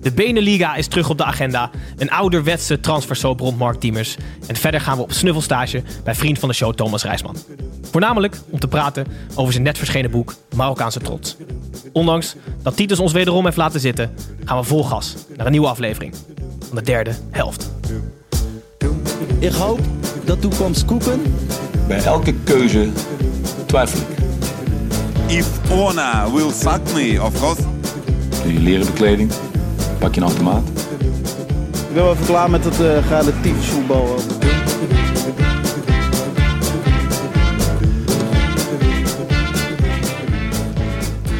De Beneliga is terug op de agenda. Een ouderwetse transfersoap rond Mark Diemers. En verder gaan we op snuffelstage bij vriend van de show Thomas Rijsman. Voornamelijk om te praten over zijn net verschenen boek Marokkaanse Trots. Ondanks dat Titus ons wederom heeft laten zitten, gaan we vol gas naar een nieuwe aflevering van de derde helft. Ik hoop dat toekomst koeken. Bij elke keuze twijfel ik. If Ona will fuck me, of course. Doe je leren bekleding, pak je een automaat. Ik ben wel even klaar met het uh, relatief voetbal.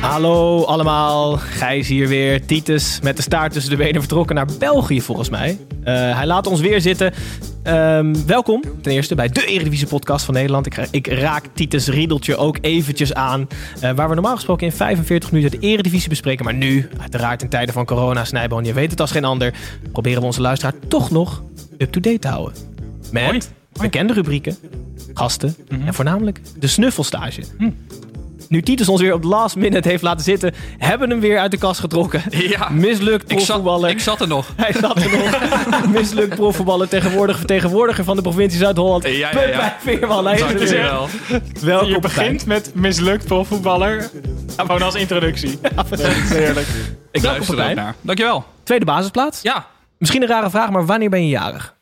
Hallo allemaal, Gijs hier weer. Titus met de staart tussen de benen vertrokken naar België volgens mij. Eh, hij laat ons weer zitten. Ehm, welkom ten eerste bij de Eredivisie podcast van Nederland. Ik, ik raak Titus Riedeltje ook eventjes aan. eh, waar we normaal gesproken in 45 minuten de Eredivisie bespreken. Maar nu, uiteraard in tijden van corona, Snijboon, je weet het als geen ander. Proberen we onze luisteraar toch nog up-to-date te houden. Met bekende rubrieken, gasten en voornamelijk de snuffelstage. Nu Titus ons weer op de last minute heeft laten zitten, hebben hem weer uit de kast getrokken. Ja. Mislukt Ik zat, profvoetballer. ik zat er nog. Hij zat er nog. Mislukt profvoetballer, tegenwoordig vertegenwoordiger van de provincie Zuid-Holland. Ja, ja, ja. Pepijn Veerman, hij is er weer. Dankjewel. Welkom Je begint met mislukt profvoetballer. Gewoon als introductie. Heerlijk. Ik Welkom, luister er ook Pepijn. naar. Dankjewel. Tweede basisplaats. Ja, Misschien een rare vraag, maar wanneer ben je jarig?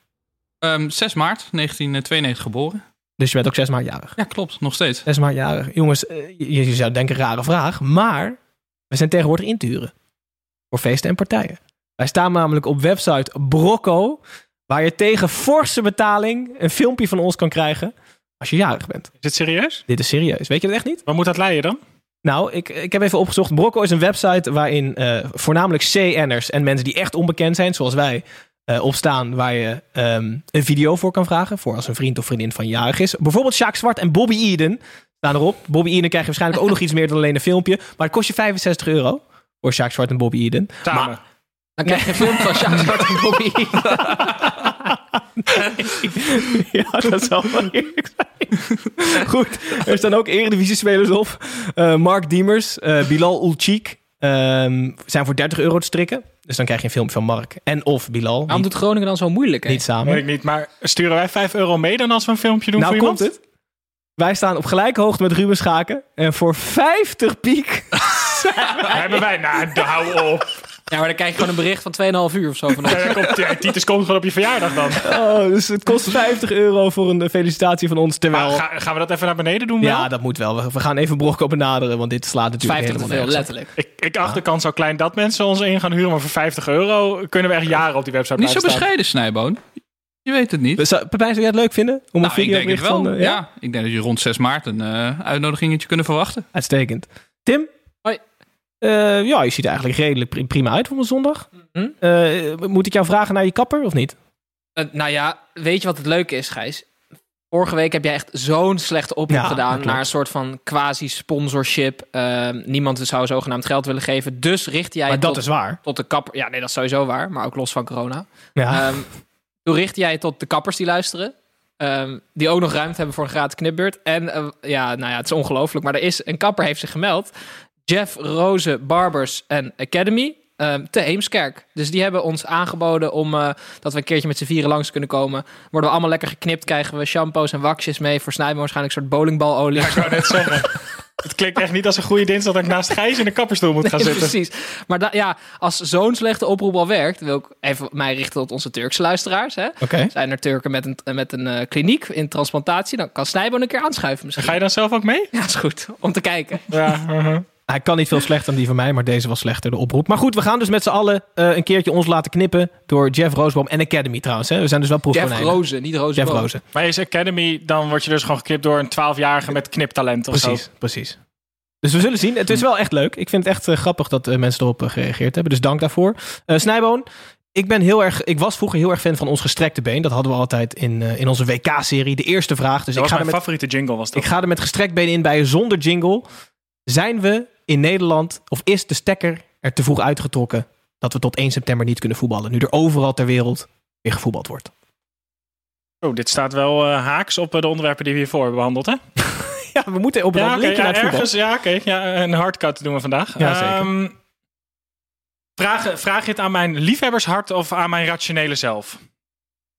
ehm 6 maart 1992 geboren. Dus je bent ook 6 maart jarig. Ja, klopt. Nog steeds. 6 maart jarig. Jongens, eh, je, je zou denken rare vraag, maar we zijn tegenwoordig in te huren. Voor feesten en partijen. Wij staan namelijk op website Brocco, waar je tegen forse betaling een filmpje van ons kan krijgen als je jarig bent. Is het serieus? Dit is serieus. Weet je dat echt niet? Waar moet dat leiden dan? Nou, ik, ik heb even opgezocht. Brocco is een website waarin eh, voornamelijk CN'ers en mensen die echt onbekend zijn, zoals wij, eh, opstaan. Waar je ehm, een video voor kan vragen. Voor als een vriend of vriendin van jarig is. Bijvoorbeeld Sjaak Zwart en Bobby Eden staan erop. Bobby Eden krijg je waarschijnlijk ook nog iets meer dan alleen een filmpje. Maar het kost je 65 euro. Voor Sjaak Zwart en Bobby Eden. Samen. Maar- dan krijg je een film van Sjaak Zwart en Bobby Eden. ja, dat zou wel eerlijk zijn. Goed, er staan ook Eredivisie-spelers op. Eh, Mark Diemers, eh, Bilal Ulchik ehm, zijn voor 30 euro te strikken. Dus dan krijg je een filmpje van Mark en of Bilal. Waarom doet Groningen dan zo moeilijk? Hè? niet samen. Weet ik niet. Maar sturen wij 5 euro mee dan als we een filmpje doen nou voor komt iemand? het. Wij staan op gelijke hoogte met Ruben Schaken. En voor 50 piek... Hebben wij? Nou, de- hou op. Ja, maar dan krijg je gewoon een bericht van 2,5 uur of zo van ons. Ja, komt, ja, Titus komt gewoon op je verjaardag dan. Oh, dus het kost 50 euro voor een felicitatie van ons. Terwijl... Ga- gaan we dat even naar beneden doen? wel? ja, dat moet wel. We, we gaan even Brocco benaderen, want dit slaat natuurlijk 50 te helemaal veel, letterlijk. Ik, ik acht de kans zo klein dat mensen ons in gaan huren. Maar voor 50 euro kunnen we echt jaren op die website Niet zo blijven bescheiden, Snijboon. Je weet het niet. Uh, Pepijn, zou jij het leuk vinden? Om een Nou, ik denk het wel. van... uh, ja? ik denk dat je rond 6 maart een eh, uitnodigingetje kunnen verwachten. Uitstekend. Tim? Eh, ja, je ziet er eigenlijk redelijk pri- prima uit voor een zondag. Mhm. Eh, moet ik jou vragen naar je kapper of niet? Eh, nou ja, weet je wat het leuke is, Gijs? Vorige week heb jij echt zo'n slechte oproep Ja, gedaan naar een soort van quasi-sponsorship. Eh, niemand zou zogenaamd geld willen geven. Dus richt jij maar dat tot, is waar. tot de kapper. Ja, nee, dat is sowieso waar. Maar ook los van corona. Ja. Ehm, toen richt jij tot de kappers die luisteren. ehm, die ook nog ruimte hebben voor een gratis knipbeurt. En ja, nou ja, het is ongelooflijk. Maar er is een kapper heeft zich gemeld. Jeff Roze Barbers and Academy. ehm, te Heemskerk. Dus die hebben ons aangeboden om eh, dat we een keertje met z'n vieren langs kunnen komen. Worden we allemaal lekker geknipt, krijgen we shampoos en waxjes mee. Voor Snijden waarschijnlijk een soort bowlingbalolie. Ik wou net zeggen. Het klinkt echt niet als een goede dinsdag dat ik naast Gijs in de kapperstoel moet gaan Nee, zitten. precies. Maar da- ja, als zo'n slechte oproep al werkt, wil ik even mij richten tot onze Turkse luisteraars. Hè? Oké. Zijn er Turken met een, met een eh, kliniek in transplantatie, dan kan Snijboon een keer aanschuiven misschien. Ga je dan zelf ook mee? Ja, is goed. Om te kijken. Ja, uh-huh. Hij kan niet veel slechter dan die van mij, maar deze was slechter, de oproep. Maar goed, we gaan dus met z'n allen eh, een keertje ons laten knippen door Jeff Roosboom en Academy trouwens. Hè? We zijn dus wel Jeff proefkonijnen. Rozen, niet Rozen. Jeff Rozen. Maar is Academy, dan word je dus gewoon geknipt door een 12-jarige met kniptalent of Precies, zo. precies. Dus we zullen zien. Het is wel echt leuk. Ik vind het echt eh, grappig dat eh, mensen erop gereageerd hebben. Dus dank daarvoor. Eh Snijboon, ik, ben heel erg, ik was vroeger heel erg fan van ons gestrekte been. Dat hadden we altijd in, eh, in onze WK-serie. De eerste vraag. Dus Dat ik was ga, er mijn met, favoriete jingle, was dat. ik ga er met gestrekt been in bij zonder jingle. Zijn we in Nederland, of is de stekker er te vroeg uitgetrokken... dat we tot 1 september niet kunnen voetballen? Nu er overal ter wereld weer gevoetbald wordt. Oh, dit staat wel eh, haaks op eh, de onderwerpen die we hiervoor hebben behandeld, hè? Ja, we moeten op een Ja, naar het voetbal. ergens, ja, oké. Ja, een hardcut doen we vandaag. Ja, zeker. Ehm, vraag, vraag je het aan mijn liefhebbershart of aan mijn rationele zelf?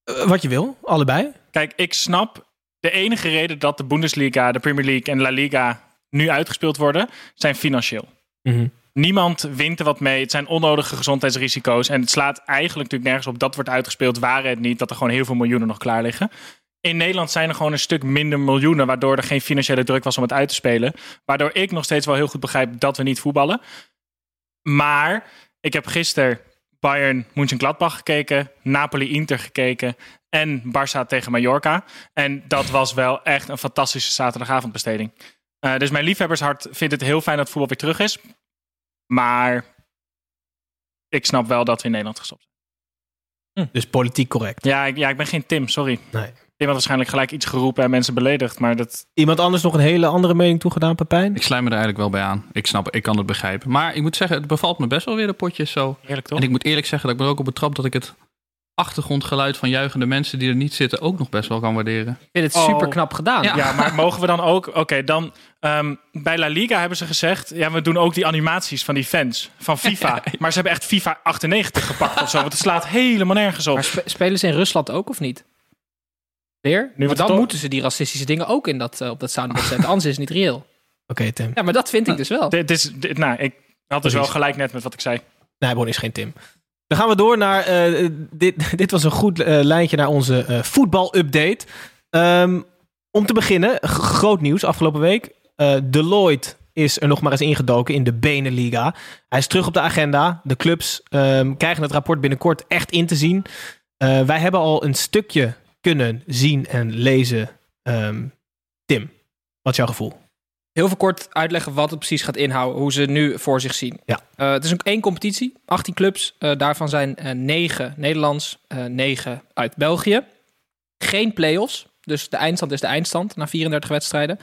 Eh, wat je wil, allebei. Kijk, ik snap de enige reden dat de Bundesliga, de Premier League en La Liga nu uitgespeeld worden, zijn financieel. Mhm. Niemand wint er wat mee. Het zijn onnodige gezondheidsrisico's. En het slaat eigenlijk natuurlijk nergens op dat wordt uitgespeeld. Waren het niet dat er gewoon heel veel miljoenen nog klaar liggen. In Nederland zijn er gewoon een stuk minder miljoenen. Waardoor er geen financiële druk was om het uit te spelen. Waardoor ik nog steeds wel heel goed begrijp dat we niet voetballen. Maar ik heb gisteren Bayern Mönchengladbach gekeken. Napoli-Inter gekeken. En Barça tegen Mallorca. En dat was wel echt een fantastische zaterdagavondbesteding. Eh, dus mijn liefhebbershart vindt het heel fijn dat voetbal weer terug is. Maar ik snap wel dat we in Nederland gestopt zijn. Dus politiek correct. Ja, ik, ja, ik ben geen Tim, sorry. Nee. Tim had waarschijnlijk gelijk iets geroepen en mensen beledigd. Maar dat, Iemand anders nog een hele andere mening toegedaan, Pepijn? Ik sluit me er eigenlijk wel bij aan. Ik snap, ik kan het begrijpen. Maar ik moet zeggen, het bevalt me best wel weer de potjes zo. heerlijk toch? En ik moet eerlijk zeggen dat ik ben ook op betrapt dat ik het achtergrondgeluid van juichende mensen die er niet zitten ook nog best wel kan waarderen. Ik vind het Oh. super knap gedaan. Ja. Ja, maar mogen we dan ook... Oké, dan... ehm, bij La Liga hebben ze gezegd... Ja, we doen ook die animaties van die fans van FIFA. Maar ze hebben echt FIFA 98 gepakt of zo. Want het slaat helemaal nergens op. Maar spe- spelen ze in Rusland ook of niet? Weer? Nu dan toch- moeten ze die racistische dingen ook in dat, eh, op dat soundboard zetten. Anders is het niet reëel. Oké, Tim. Ja, maar dat vind ik dus wel. Dit is, dit, nou, ik had dus wel gelijk net met wat ik zei. Nijboon is geen Tim. Dan gaan we door naar. eh, dit, dit was een goed eh, lijntje naar onze eh, voetbal-update. Ehm, om te beginnen, groot nieuws afgelopen week. Deloitte is er nog maar eens ingedoken in de Beneliga. Hij is terug op de agenda. De clubs ehm, krijgen het rapport binnenkort echt in te zien. Wij hebben al een stukje kunnen zien en lezen. Ehm, Tim, wat is jouw gevoel? Heel veel kort uitleggen wat het precies gaat inhouden. Hoe ze nu voor zich zien. Ja. Eh, het is ook één competitie. 18 clubs. Eh, daarvan zijn eh 9 Nederlands. eh 9 uit België. Geen play-offs. Dus de eindstand is de eindstand na 34 wedstrijden.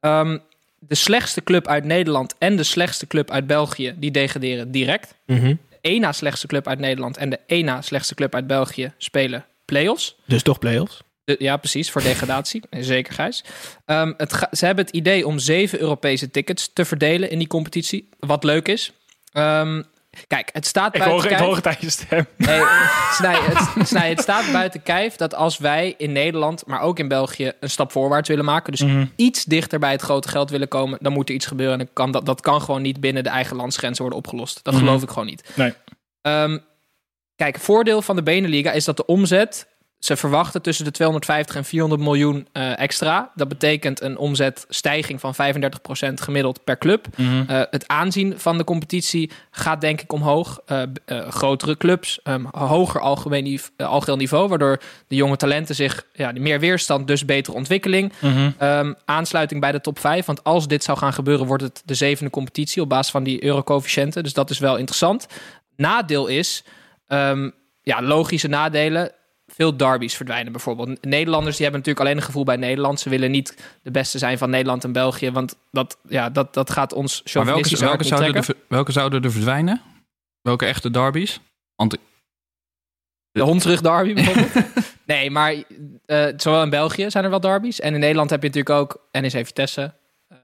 Ehm, de slechtste club uit Nederland en de slechtste club uit België... die degraderen direct. Mhm. De één na slechtste club uit Nederland en de één na slechtste club uit België spelen play-offs. Dus toch play-offs? De- ja, precies, voor degradatie. Zeker, Gijs. Ehm, het ga- ze hebben het idee om zeven Europese tickets te verdelen in die competitie. Wat leuk is. Ehm, kijk, het staat Ik buiten hoor, ik kijf. hoor het aan je stem. Nee, Snij, het, Snij, het staat buiten kijf dat als wij in Nederland, maar ook in België, een stap voorwaarts willen maken. Dus Mhm. iets dichter bij het grote geld willen komen. Dan moet er iets gebeuren. En kan dat, dat kan gewoon niet binnen de eigen landsgrenzen worden opgelost. Dat Mhm. geloof ik gewoon niet. Nee. Ehm, kijk, voordeel van de Beneliga is dat de omzet. Ze verwachten tussen de 250 en 400 miljoen eh, extra. Dat betekent een omzetstijging van 35% gemiddeld per club. Mhm. Eh, het aanzien van de competitie gaat denk ik omhoog. Eh, grotere clubs, ehm, hoger algemeen nive- algeheel niveau, waardoor de jonge talenten zich ja, meer weerstand, dus betere ontwikkeling. Mhm. Ehm, aansluiting bij de top 5. Want als dit zou gaan gebeuren, wordt het de zevende competitie op basis van die eurocoëfficiënten. Dus dat is wel interessant. Nadeel is, ehm, ja, logische nadelen. Veel derbies verdwijnen bijvoorbeeld. Nederlanders die hebben natuurlijk alleen een gevoel bij Nederland. Ze willen niet de beste zijn van Nederland en België. Want dat, ja, dat, dat gaat ons Maar welke, welke, zouden er, welke zouden er verdwijnen? Welke echte derbies? Want De Hondsrug derby bijvoorbeeld. nee, maar eh, zowel in België zijn er wel derbies. En in Nederland heb je natuurlijk ook NEC Vitesse.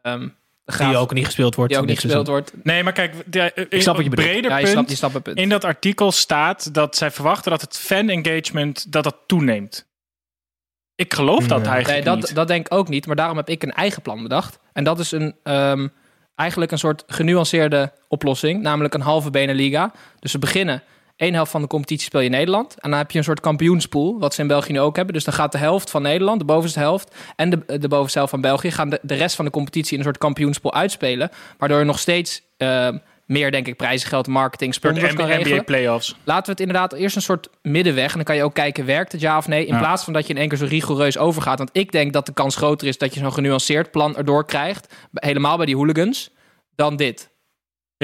ehm Graaf, Die ook niet gespeeld wordt. die ook niet gespeeld wordt. Nee, maar kijk, de, eh, Ik snap wat je breder Ja, je punt. snapt, je snapt het punt. In dat artikel staat dat zij verwachten dat het fan-engagement dat dat toeneemt. Ik geloof dat eigenlijk Nee, niet. dat, dat denk ik ook niet. Maar daarom heb ik een eigen plan bedacht. En dat is een, ehm, eigenlijk een soort genuanceerde oplossing. Namelijk een halve Beneliga. Dus we beginnen. Één helft van de competitie speel je in Nederland. En dan heb je een soort kampioenspool. Wat ze in België nu ook hebben. Dus dan gaat de helft van Nederland, de bovenste helft. En de, de bovenste helft van België. gaan de, de rest van de competitie in een soort kampioenspool uitspelen. Waardoor je nog steeds ehm, meer, denk ik, prijzengeld, marketing, Een sponsors kan regelen. NBA playoffs. Laten we het inderdaad eerst een soort middenweg. En dan kan je ook kijken, werkt het ja of nee? In Ja. plaats van dat je in één keer zo rigoureus overgaat. Want ik denk dat de kans groter is dat je zo'n genuanceerd plan erdoor krijgt. Helemaal bij die hooligans. dan dit.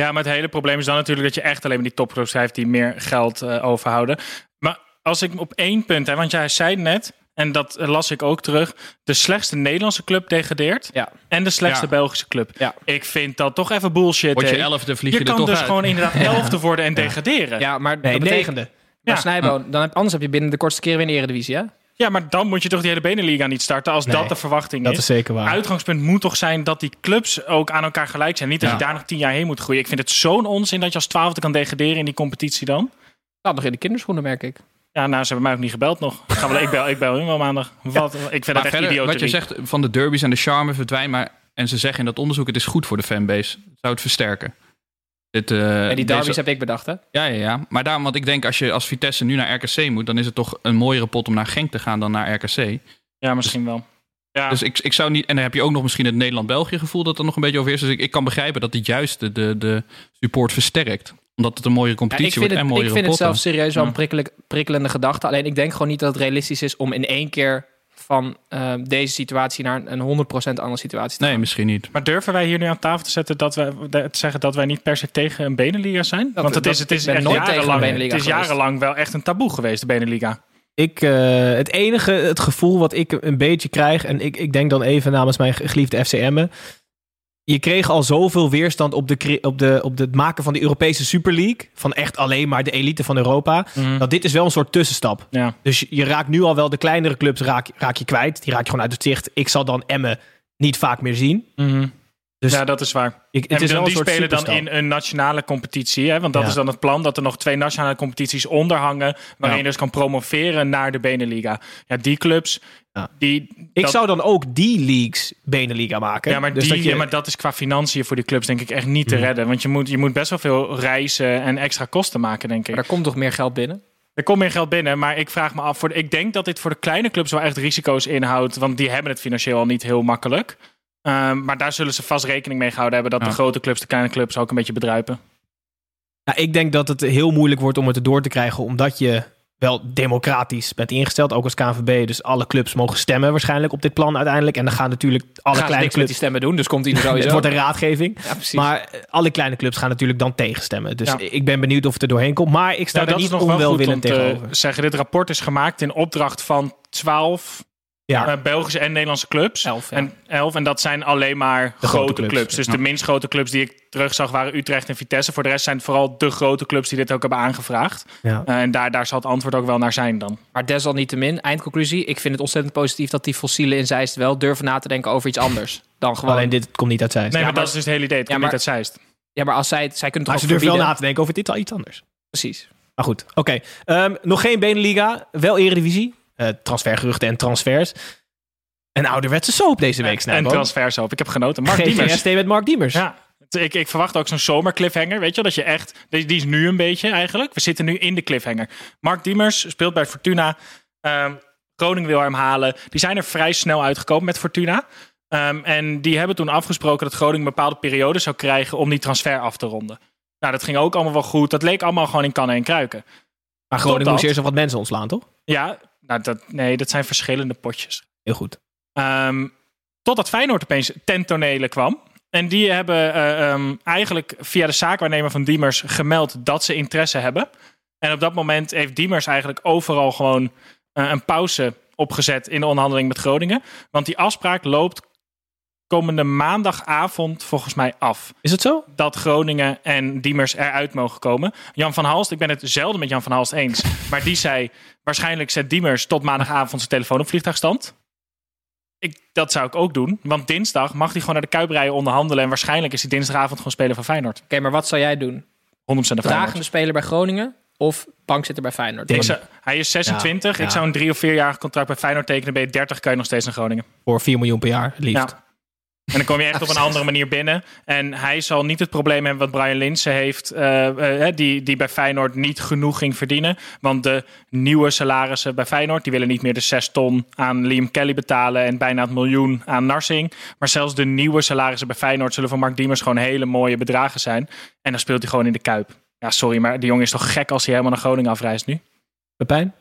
Ja, maar het hele probleem is dan natuurlijk dat je echt alleen maar die topclubs heeft die meer geld eh, overhouden. Maar als ik op één punt, hè, want jij zei net, en dat eh, las ik ook terug, de slechtste Nederlandse club degradeert Ja. en de slechtste Ja. Belgische club. Ja. Ik vind dat toch even bullshit. Word je hè. elfde, vlieg je je, er kan toch dus uit. gewoon inderdaad elfde worden en degraderen. Ja. Maar Nee, negende. Maar Ja. Snijboon, dan heb, anders heb je binnen de kortste keer weer in de Eredivisie, hè? Maar dan moet je toch die hele Beneliga niet starten als Nee, dat de verwachting Dat is. is zeker waar. Uitgangspunt moet toch zijn dat die clubs ook aan elkaar gelijk zijn. Niet dat Ja. je daar nog tien jaar heen moet groeien. Ik vind het zo'n onzin dat je als twaalfde kan degraderen in die competitie dan. Nou, nog in de kinderschoenen, merk ik. Ja, nou, ze hebben mij ook niet gebeld nog. Ik, ga wel, ik, bel, ik bel hun wel maandag. Wat? Ik vind Maar het echt idioot. wat je zegt van de derbies en de charme verdwijnt, maar en ze zeggen in dat onderzoek het is goed voor de fanbase. Zou het versterken. Dit, eh, en die derbies deze- heb ik bedacht, hè? Ja, ja, ja. Maar daarom, want ik denk als je als Vitesse nu naar RKC moet, dan is het toch een mooiere pot om naar Genk te gaan dan naar RKC. Ja, misschien wel. Ja. Dus ik, ik zou niet. En dan heb je ook nog misschien het Nederland-België gevoel dat er nog een beetje overheerst. Dus ik, ik kan begrijpen dat dit juist de, de, de support versterkt. Omdat het een mooie Ja, ik competitie vind wordt het, en ik mooiere vind het zelf serieus wel een Ja. prikkelende gedachte. Alleen ik denk gewoon niet dat het realistisch is om in één keer van eh, deze situatie naar een 100% andere situatie te Nee, gaan. misschien niet. Maar durven wij hier nu aan tafel te zetten dat we te zeggen dat wij niet per se tegen een Beneliga zijn? Want het dat- is, het ik is ben echt nooit tegen een jarenlang, Beneliga het is jarenlang wel echt een taboe geweest, de Beneliga. Ik, eh, het enige, het gevoel wat ik een beetje krijg, en ik, ik denk dan even namens mijn geliefde FCM'en. Je kreeg al zoveel weerstand op, de, op, de, op het maken van de Europese Super League. Van echt alleen maar de elite van Europa. Dat dit is wel een soort tussenstap. Ja. Dus je- je raakt nu al wel de kleinere clubs raak, raak je kwijt. Die raak je gewoon uit het zicht. Ik zal dan Emmen niet vaak meer zien. Dus ja, dat is waar. je- het en is wel dan, een die soort spelen dan in een nationale competitie. Hè? Want dat Ja. is dan het plan, dat er nog twee nationale competities onder hangen. Waarin je dus kan promoveren naar de Beneliga. Ja, die clubs, Ja. die... Ik dat- zou dan ook die leagues Beneliga maken. Ja maar, Dus die, dat je- ja, maar dat is qua financiën voor die clubs denk ik echt niet te Mhm. redden. Want je moet, je moet best wel veel reizen en extra kosten maken, denk ik. Maar er komt toch meer geld binnen? Er komt meer geld binnen, maar ik vraag me af. Voor, ik denk dat dit voor de kleine clubs wel echt risico's inhoudt. Want die hebben het financieel al niet heel makkelijk. Ehm, maar daar zullen ze vast rekening mee gehouden hebben. Dat Ja. de grote clubs de kleine clubs ook een beetje bedruipen. Ja, ik denk dat het heel moeilijk wordt om het erdoor te krijgen, omdat je wel democratisch bent ingesteld, ook als KNVB. Dus alle clubs mogen stemmen waarschijnlijk op dit plan uiteindelijk. En dan gaan natuurlijk alle Gaan kleine niks met die clubs... stemmen doen, dus komt hij er Het wordt een raadgeving. Ja, precies. Maar eh, alle kleine clubs gaan natuurlijk dan tegenstemmen. Dus Ja. ik ben benieuwd of het er doorheen komt. Maar ik sta Nou, er dat is niet nog wel goed om onwelwillend te tegenover. zeggen. Dit rapport is gemaakt in opdracht van 12 Ja, eh, Belgische en Nederlandse clubs. Elf, ja. En, elf, en dat zijn alleen maar De grote, grote clubs. clubs. Dus Ja. de minst grote clubs die ik terugzag waren Utrecht en Vitesse. Voor de rest zijn het vooral de grote clubs die dit ook hebben aangevraagd. ja. Eh, en daar, daar zal het antwoord ook wel naar zijn dan. Maar desalniettemin, eindconclusie. Ik vind het ontzettend positief dat die fossielen in Zeist wel durven na te denken over iets anders. Dan gewoon... Alleen dit komt niet uit Zeist. Nee, Ja, maar, dat is dus het hele idee. Het Ja, komt maar- niet uit Zeist. Ja, maar als zij, zij kunnen maar toch ze durven wel na te denken over dit al iets anders. Precies. Maar goed, oké. Ehm, nog geen Beneliga, wel Eredivisie. Eh transfergeruchten en transfers. Een ouderwetse soap deze week, en Snijboom. transfers op. Ik heb genoten. Mark Diemers. Met Mark Diemers. Ja. Ik, ik verwacht ook zo'n zomer cliffhanger. Weet je, dat je echt. Die, die is nu een beetje eigenlijk. We zitten nu in de cliffhanger. Mark Diemers speelt bij Fortuna. Ehm, Groningen wil hem halen. Die zijn er vrij snel uitgekomen met Fortuna. Ehm, en die hebben toen afgesproken dat Groningen een bepaalde periode zou krijgen om die transfer af te ronden. Nou, dat ging ook allemaal wel goed. Dat leek allemaal gewoon in kannen en kruiken. Maar Groningen moest eerst nog wat mensen ontslaan, toch? Ja, nou, dat, nee, dat zijn verschillende potjes. Heel goed. Ehm, totdat Feyenoord opeens ten tonele kwam. En die hebben eh, ehm, eigenlijk via de zaakwaarnemer van Diemers gemeld dat ze interesse hebben. En op dat moment heeft Diemers eigenlijk overal gewoon eh, een pauze opgezet in de onderhandeling met Groningen. Want die afspraak loopt komende maandagavond volgens mij af. Is het zo? Dat Groningen en Diemers eruit mogen komen. Jan van Halst, ik ben het zelden met Jan van Halst eens. Maar die zei, waarschijnlijk zet Diemers tot maandagavond zijn telefoon op vliegtuigstand. Ik, dat zou ik ook doen. Want dinsdag mag hij gewoon naar de Kuip onderhandelen. En waarschijnlijk is hij dinsdagavond gewoon speler van Feyenoord. 100% Oké, maar wat zou jij doen? de Feyenoord. Dragende speler bij Groningen of bankzitter bij Feyenoord? Ik zou- hij is 26. Ja, ja. Ik zou een drie- of vierjarig contract bij Feyenoord tekenen. Ben je 30, kan je nog steeds naar Groningen. Voor 4 miljoen per jaar, liefst. Ja. En dan kom je echt op een andere manier binnen. En hij zal niet het probleem hebben wat Brian Linsen heeft. eh, eh, die, die bij Feyenoord niet genoeg ging verdienen. Want de nieuwe salarissen bij Feyenoord... die willen niet meer de 6 ton aan Liam Kelly betalen... en bijna het miljoen aan Narsing. Maar zelfs de nieuwe salarissen bij Feyenoord... zullen voor Mark Diemers gewoon hele mooie bedragen zijn. En dan speelt hij gewoon in de Kuip. Ja, sorry, maar die jongen is toch gek als hij helemaal naar Groningen afreist nu? Pepijn?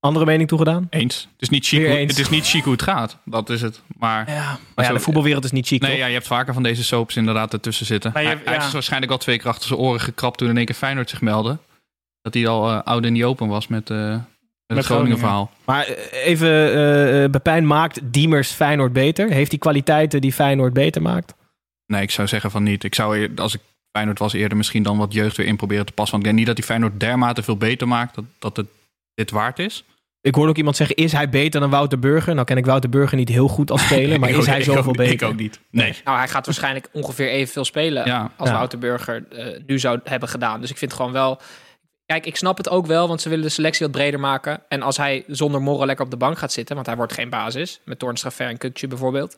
Andere mening toegedaan? Eens. Het is niet chic, hoe, het is niet chic hoe het gaat. Dat is het. Maar, Ja, maar ja, zo- de voetbalwereld is niet chic, Nee, toch? ja, je hebt vaker van deze soaps inderdaad ertussen zitten. Maar je- hij, hij ja. heeft waarschijnlijk al twee keer achter zijn oren gekrapt toen in één keer Feyenoord zich meldde. Dat hij al eh, oud in die open was met, eh, met, het Groningen Groningen. verhaal. Maar eh, even, eh eh, Pepijn maakt Diemers Feyenoord beter? Heeft hij kwaliteiten die Feyenoord beter maakt? Nee, ik zou zeggen van niet. Ik zou, als ik Feyenoord was, eerder misschien dan wat jeugd weer in proberen te passen. Want ik denk niet dat die Feyenoord dermate veel beter maakt dat, dat het dit waard is. Ik hoorde ook iemand zeggen, is hij beter dan Wouter Burger? Nou ken ik Wouter Burger niet heel goed als speler, maar is ook- hij ik zoveel ook- beter? Ik ook niet. Nee. Nou, hij gaat waarschijnlijk ongeveer evenveel spelen Ja. als Ja. Wouter Burger eh, nu zou hebben gedaan. Dus ik vind gewoon wel... Kijk, ik snap het ook wel, want ze willen de selectie wat breder maken. En als hij zonder Morren lekker op de bank gaat zitten, want hij wordt geen basis, met Toornstra, en Kukje bijvoorbeeld,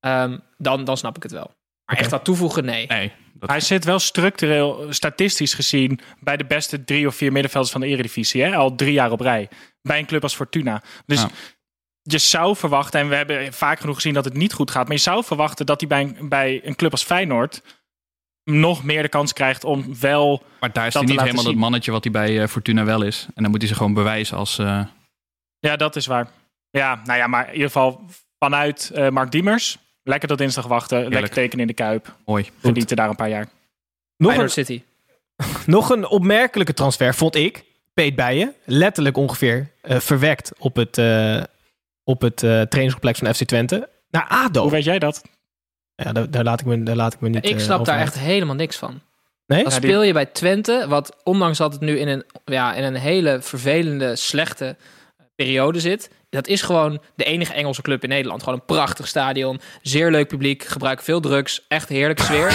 ehm, dan, dan snap ik het wel. Maar echt dat toevoegen, nee. Nee. Dat, Hij zit wel structureel, statistisch gezien, bij de beste drie of vier middenvelders van de Eredivisie. Hè? Al drie jaar op rij. Bij een club als Fortuna. Dus Ja. je zou verwachten, en we hebben vaak genoeg gezien dat het niet goed gaat. Maar je zou verwachten dat hij bij een, bij een club als Feyenoord nog meer de kans krijgt om wel... maar daar is dat hij niet helemaal het zien. mannetje wat hij bij eh, Fortuna wel is. En dan moet hij zich gewoon bewijzen als... eh, Ja, dat is waar. Ja, nou ja, maar in ieder geval vanuit eh, Mark Diemers. Lekker tot dinsdag wachten. Lekker tekenen in de Kuip. mooi. Genieten daar een paar jaar. Nog een, City. nog een opmerkelijke transfer, vond ik. Peet Bijen, letterlijk ongeveer eh, verwekt op het, eh, op het eh, trainingscomplex van FC Twente. Naar ADO. Hoe weet jij dat? Ja, daar, daar, laat ik me, daar laat ik me niet Ik snap daar echt helemaal niks van. Nee? Dan speel je bij Twente, wat ondanks dat het nu in een, ja, in een hele vervelende, slechte periode zit. Dat is gewoon de enige Engelse club in Nederland. Gewoon een prachtig stadion, zeer leuk publiek, gebruiken veel drugs, echt heerlijke sfeer.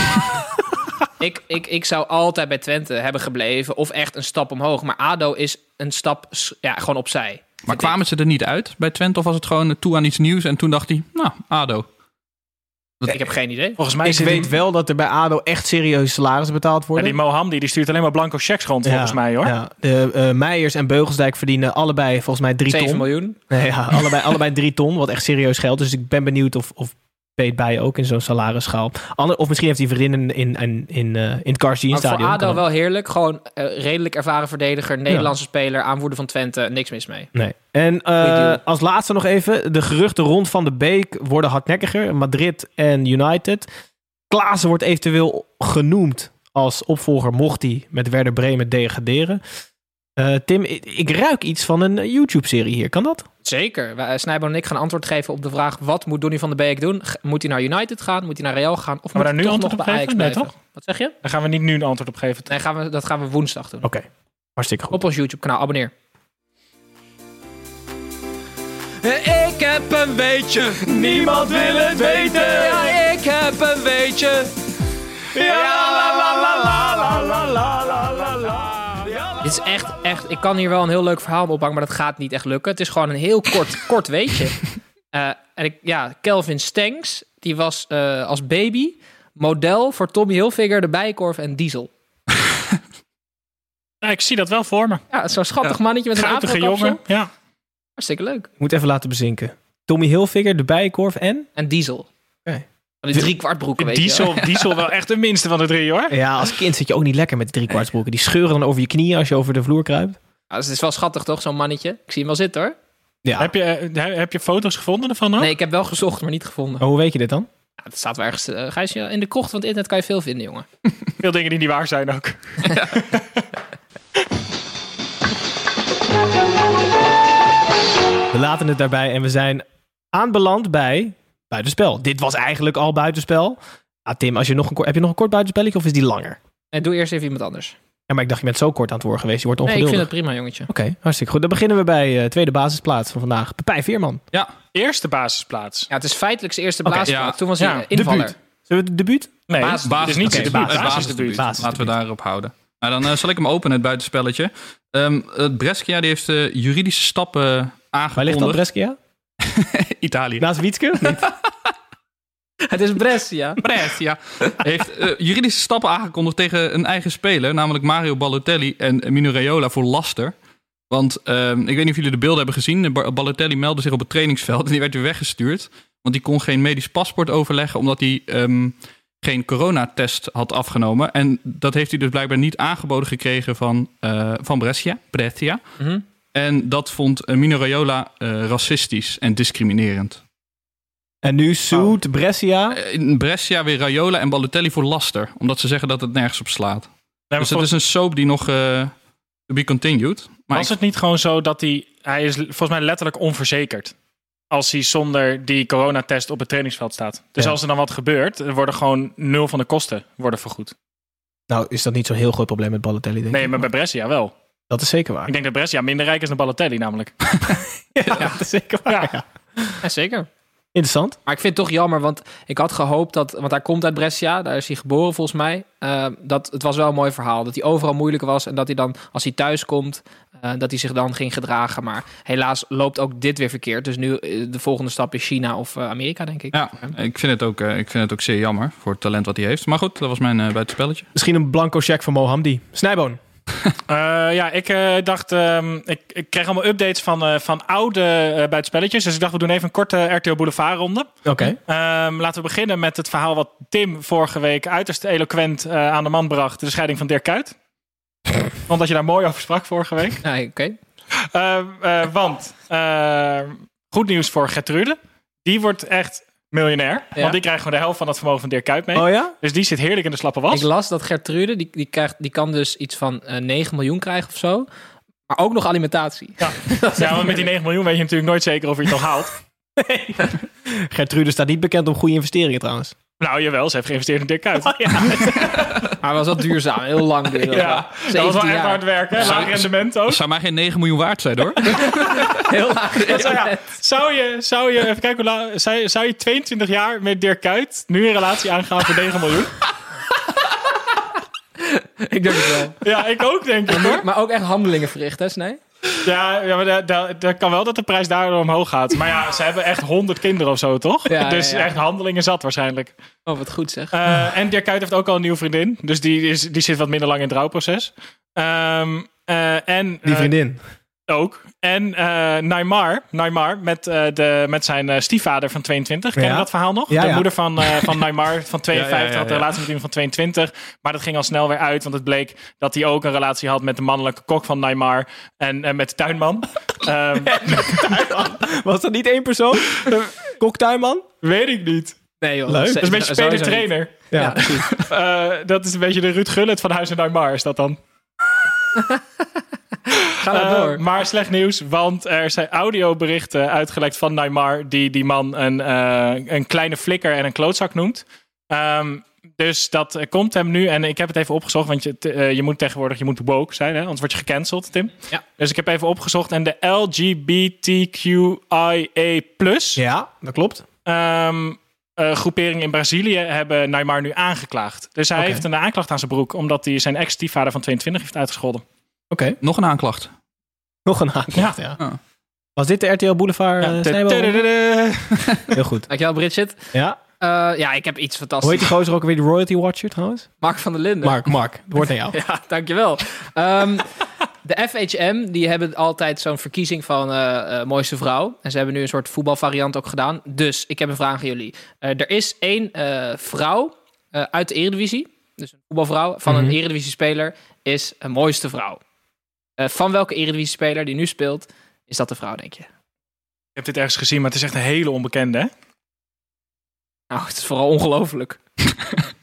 ik, ik, ik zou altijd bij Twente hebben gebleven of echt een stap omhoog. Maar ADO is een stap ja, gewoon opzij. Maar kwamen ze er niet uit bij Twente? Of was het gewoon toe aan iets nieuws en toen dacht hij, nou, ADO. Ik heb geen idee. Volgens mij Ik zit weet die, wel dat er bij ADO echt serieuze salarissen betaald ja, worden. die Mohamdi die stuurt alleen maar blanco checks rond, volgens Ja, mij hoor. Ja, de eh, Meijers en Beugelsdijk verdienen allebei volgens mij drie 7 ton. miljoen. Nee, ja, allebei, allebei drie ton, wat echt serieus geld. Dus ik ben benieuwd of, of Peet Bijen ook in zo'n salarisschaal. Ander, of misschien heeft hij vriendinnen in, in, in, eh, in het Maar voor stadion. ADO wel heerlijk. Gewoon eh, redelijk ervaren verdediger, Nederlandse speler, aanvoerder van Twente. Niks mis mee. Nee. En eh, als laatste nog even. De geruchten rond Van de Beek worden hardnekkiger. Madrid en United. Klaassen wordt eventueel genoemd als opvolger mocht hij met Werder Bremen degraderen. Tim, ik, ik ruik iets van een YouTube-serie hier. Kan dat? Zeker. Eh, Snijbo en ik gaan antwoord geven op de vraag: wat moet Donny van de Beek doen? Moet hij naar United gaan? Moet hij naar Real gaan? Of gaan moet hij toch nog bij Ajax nee, toch? Wat zeg je? Daar gaan we niet nu een antwoord op geven. Gaan we, dat gaan we woensdag doen. Oké, hartstikke goed. Op ons YouTube-kanaal, abonneer. Ik heb een beetje. niemand wil het weten. Ja, ik heb een beetje. Ja, la la la la la la la. Dit is echt, echt... Ik kan hier wel een heel leuk verhaal op ophangen, maar dat gaat niet echt lukken. Het is gewoon een heel kort, kort weetje. Eh, en ik, ja, Kelvin Stengs, die was eh, als baby model voor Tommy Hilfiger, de Bijkorf en Diesel. Ja, ik zie dat wel voor me. Ja, zo'n schattig mannetje met een afrokapsel. jongen. Ja. Hartstikke leuk. Ik moet even laten bezinken. Tommy Hilfiger, de Bijenkorf en... En Diesel. Van die drie kwart broeken, weet je Diesel, wel. diesel wel echt de minste van de drie hoor. Ja, als kind zit je ook niet lekker met die driekwartsbroeken. Die scheuren dan over je knieën als je over de vloer kruipt. Ja, dus het is wel schattig toch, zo'n mannetje? Ik zie hem wel zitten hoor. Ja. Heb, je, eh, heb je foto's gevonden ervan ook? Nee, ik heb wel gezocht, maar niet gevonden. Maar hoe weet je dit dan? Ja, het staat wel ergens... eh, in de krocht van het internet kan je veel vinden, jongen. Veel dingen die niet waar zijn ook. We laten het daarbij en we zijn aanbeland bij buitenspel. Dit was eigenlijk al buitenspel. Ah, Tim, als je nog een, kort- heb je nog een kort buitenspelletje of is die langer? En doe eerst even iemand anders. Ja, maar ik dacht je bent zo kort aan het woord geweest. Je wordt Nee, ik ongeduldig. vind het prima, jongetje. Oké, hartstikke goed. Dan beginnen we bij eh tweede basisplaats van vandaag. Pepijn Veerman. Ja, Eerste basisplaats. Ja, het is feitelijk zijn eerste ja. Toen was hij Ja, eh, invaller. Debuut. Zullen we het debuut? Nee, Basis- het is niet zijn basis- debuut. basis- Basisdebuut. basis- Laten we daarop houden. Nou, dan eh, zal ik hem openen, het buitenspelletje. Ehm het Brescia die heeft eh, juridische stappen Waar ligt dat, aangekondigd. Brescia? Italië. Naast Wietske? Het is Brescia. Brescia heeft eh, juridische stappen aangekondigd tegen een eigen speler, namelijk Mario Balotelli en Mino Raiola voor laster. Want ehm, ik weet niet of jullie de beelden hebben gezien. Ba- Balotelli meldde zich op het trainingsveld en die werd weer weggestuurd. Want die kon geen medisch paspoort overleggen omdat hij ehm, geen coronatest had afgenomen. En dat heeft hij dus blijkbaar niet aangeboden gekregen van, eh, van Brescia. Brescia. Mhm. En dat vond Mino Raiola eh, racistisch en discriminerend. En nu suit Brescia. Eh, In Brescia weer Raiola en Balotelli voor laster. Omdat ze zeggen dat het nergens op slaat. Nee, maar dus het is een soap die nog eh to be continued. Maar was ik- het niet gewoon zo dat hij... Hij is volgens mij letterlijk onverzekerd. Als hij zonder die coronatest op het trainingsveld staat. Dus Ja. als er dan wat gebeurt, er worden gewoon nul van de kosten worden vergoed. Nou, is dat niet zo'n heel groot probleem met Balotelli, denk Nee, ik. maar bij Brescia wel. Dat is zeker waar. Ik denk dat Brescia minder rijk is dan Balotelli namelijk. ja, dat is zeker waar. Ja. ja. Ja, zeker. Interessant. Maar ik vind het toch jammer, want ik had gehoopt dat... Want hij komt uit Brescia, daar is hij geboren volgens mij. eh, dat, het was wel een mooi verhaal. Dat hij overal moeilijk was en dat hij dan, als hij thuis komt... eh, dat hij zich dan ging gedragen. Maar helaas loopt ook dit weer verkeerd. Dus nu eh, de volgende stap is China of Amerika, denk ik. Ja, ik vind, het ook, ik vind het ook zeer jammer voor het talent wat hij heeft. Maar goed, dat was mijn buitenspelletje. Misschien een blanco check van Mohamdi. Snijboon. Eh, ja, ik eh, dacht, ehm, ik, ik kreeg allemaal updates van, eh, van oude buitenspelletjes. Dus ik dacht, we doen even een korte RTO Boulevard ronde. Oké. Ehm, laten we beginnen met het verhaal wat Tim vorige week uiterst eloquent aan de man bracht. De scheiding van Dirk Kuyt. Want dat je daar mooi over sprak vorige week. Ja, oké. Ehm, eh, want, goed nieuws voor Gertrude. Die wordt echt miljonair. Ja. Want die krijgt gewoon de helft van het vermogen van Dirk Kuyt mee. Oh ja? Dus die zit heerlijk in de slappe was. Ik las dat Gertrude, die, die, krijgt, die kan dus iets van eh 9 miljoen krijgen of zo. Maar ook nog alimentatie. Ja, ja want met die 9 miljoen weet je natuurlijk nooit zeker of je het nog haalt. Gertrude staat niet bekend om goede investeringen trouwens. Nou, jawel, ze heeft geïnvesteerd in Dirk Kuyt. Maar was wel duurzaam, heel lang duurzaam. Ja, dat was wel 17 echt hard werken. Laag rendement ook. Dat zou mij geen 9 miljoen waard zijn hoor. Heel laag. Ja, zou, ja, zou je, zou je, even kijken, hoe zou, je- zou je 22 jaar met Dirk Kuyt nu een relatie aangaan voor 9 miljoen? Ik denk het wel. Ja, ik ook denk ik hoor. Maar ook echt handelingen verricht, hè, Snij? Ja, ja maar dat, dat, dat kan wel dat de prijs daardoor omhoog gaat. Maar ja, ze hebben echt 100 kinderen of zo, toch? Ja, dus ja, ja. echt handelingen zat waarschijnlijk. Oh, wat goed zeg. Eh, en Dirk Kuyt heeft ook al een nieuwe vriendin. Dus die, is, die zit wat minder lang in het rouwproces. Ehm, eh, en, Die eh, vriendin. Ook. En eh Neymar, Neymar met, eh, de, met zijn eh, stiefvader van 22. Ken je Ja. dat verhaal nog? Ja, de ja. moeder van, eh, van Neymar van 52 Ja, ja, ja, had een ja. relatie met iemand van 22. Maar dat ging al snel weer uit, want het bleek dat hij ook een relatie had met de mannelijke kok van Neymar. En eh, met de tuinman. Ehm, Was dat niet één persoon? Koktuinman? weet ik niet. Nee, joh. Leuk. Dat is een beetje speler-trainer. Ja, precies. Eh, dat is een beetje de Ruud Gullit van Huis en Neymar, is dat dan? Ga maar Eh, door. maar slecht nieuws, want er zijn audioberichten uitgelekt van Neymar... die die man een, eh, een kleine flikker en een klootzak noemt. Ehm, dus dat eh, komt hem nu. En ik heb het even opgezocht, want je, je moet tegenwoordig je moet woke zijn, hè? anders word je gecanceld, Tim. Ja. Dus ik heb even opgezocht. En de LGBTQIA+, Ja, dat klopt. ehm, eh, groepering in Brazilië hebben Neymar nu aangeklaagd. Dus hij heeft een aanklacht aan zijn broek... omdat hij zijn ex-stiefvader van 22 heeft uitgescholden. Oké. Nog een aanklacht. Nog een aanklacht, ja. Ah. Was dit de RTL Boulevard Ja, eh. Heel goed. Dankjewel, Bridget. Ja. Eh, ja, ik heb iets Hoe fantastisch. heet die gozer ook weer, de Royalty Watcher trouwens? Mark van der Linden. Mark, Mark. Het wordt aan jou. Ja, dankjewel. Ehm de FHM, die hebben altijd zo'n verkiezing van eh, eh, mooiste vrouw. En ze hebben nu een soort voetbalvariant ook gedaan. Dus ik heb een vraag aan jullie. Eh, er is één eh, vrouw eh, uit de Eredivisie. Dus een voetbalvrouw van Mhm. een Eredivisie-speler is een mooiste vrouw. Eh, van welke Eredivisie-speler die nu speelt, is dat de vrouw, denk je? Ik heb dit ergens gezien, maar het is echt een hele onbekende, hè? Nou, het is vooral ongelooflijk.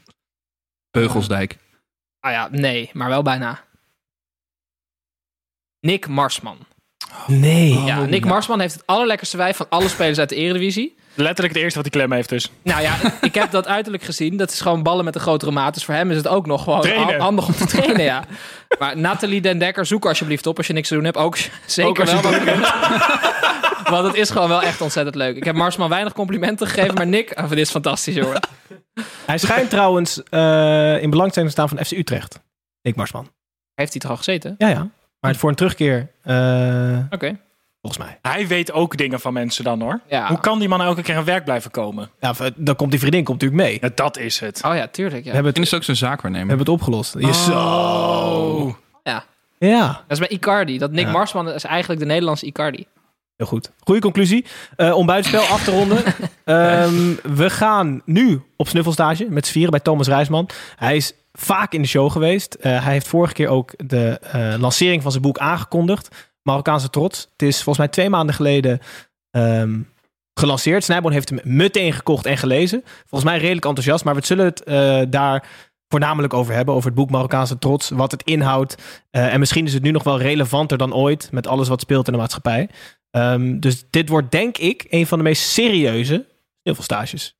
Beugelsdijk. Ah ja, nee, maar wel bijna. Nick Marsman. Nee. ja, Nick Marsman heeft het allerlekkerste wijf van alle spelers uit de Eredivisie. Letterlijk het eerste wat hij klem heeft dus. Nou ja, ik heb dat uiterlijk gezien. Dat is gewoon ballen met een grotere maat. Dus voor hem is het ook nog gewoon Trainen. handig om te trainen, ja. Maar Nathalie Den Dekker, zoek alsjeblieft op als je niks te doen hebt. Ook zeker Ook wel. Want, want het is gewoon wel echt ontzettend leuk. Ik heb Marsman weinig complimenten gegeven, maar Nick, oh, dit is fantastisch, jongen. Hij schijnt trouwens eh, in belangstelling te staan van FC Utrecht. Nick Marsman. Heeft hij toch al gezeten? Ja, ja. Maar voor een terugkeer, eh, Oké. Volgens mij. Hij weet ook dingen van mensen dan hoor. Ja. Hoe kan die man elke keer aan werk blijven komen? Ja, dan komt die vriendin komt natuurlijk mee. Ja, dat is het. Oh ja, tuurlijk. Ja. We hebben het, is ook zijn we zaakwaarnemer. hebben het opgelost. Je Zo. ja. Ja, Dat is bij Icardi. Dat Nick Ja. Marsman is eigenlijk de Nederlandse Icardi. heel goed. Goeie conclusie. Eh, om buitenspel af te ronden. Ehm, we gaan nu op snuffelstage met z'n vieren bij Thomas Rijsman. Hij is vaak in de show geweest. Eh, hij heeft vorige keer ook de eh, lancering van zijn boek aangekondigd. Marokkaanse Trots. Het is volgens mij twee maanden geleden ehm, gelanceerd. Snijboon heeft hem meteen gekocht en gelezen. Volgens mij redelijk enthousiast, maar we zullen het eh, daar voornamelijk over hebben. Over het boek Marokkaanse Trots, wat het inhoudt. Eh, en misschien is het nu nog wel relevanter dan ooit met alles wat speelt in de maatschappij. Ehm, dus dit wordt denk ik een van de meest serieuze sneeuwvelstages.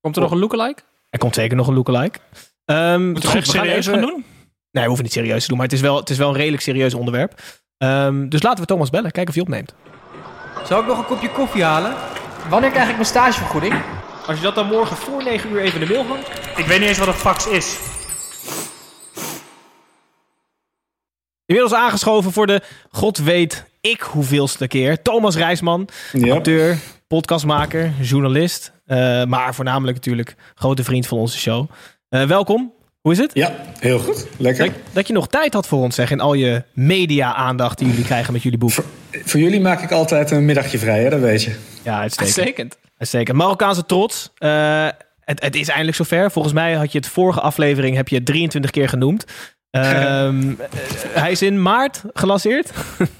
Komt er nog een lookalike? Er komt zeker nog een lookalike. Um, Moeten we echt serieus gaan doen? Nee, we hoeven niet serieus te doen, maar het is wel, het is wel een redelijk serieus onderwerp. Ehm, dus laten we Thomas bellen, kijken of hij opneemt. Zou ik nog een kopje koffie halen? Wanneer krijg ik mijn stagevergoeding? Als je dat dan morgen voor 9 uur even in de mail hangt. Ik weet niet eens wat een fax is. Inmiddels aangeschoven voor de god weet ik hoeveelste keer. Thomas Rijsman, Ja. acteur, podcastmaker, journalist. eh, maar voornamelijk natuurlijk grote vriend van onze show. Eh, welkom, hoe is het? Ja, heel goed. Lekker. Dat, dat je nog tijd had voor ons, zeg, in al je media-aandacht die jullie krijgen met jullie boek. Voor, voor jullie maak ik altijd een middagje vrij, hè? dat weet je. Ja, uitstekend. Uitstekend. Uitstekend. Marokkaanse trots. Eh, het, het is eindelijk zover. Volgens mij had je het vorige aflevering heb je het 23 keer genoemd. Ehm, eh, hij is in maart gelanceerd.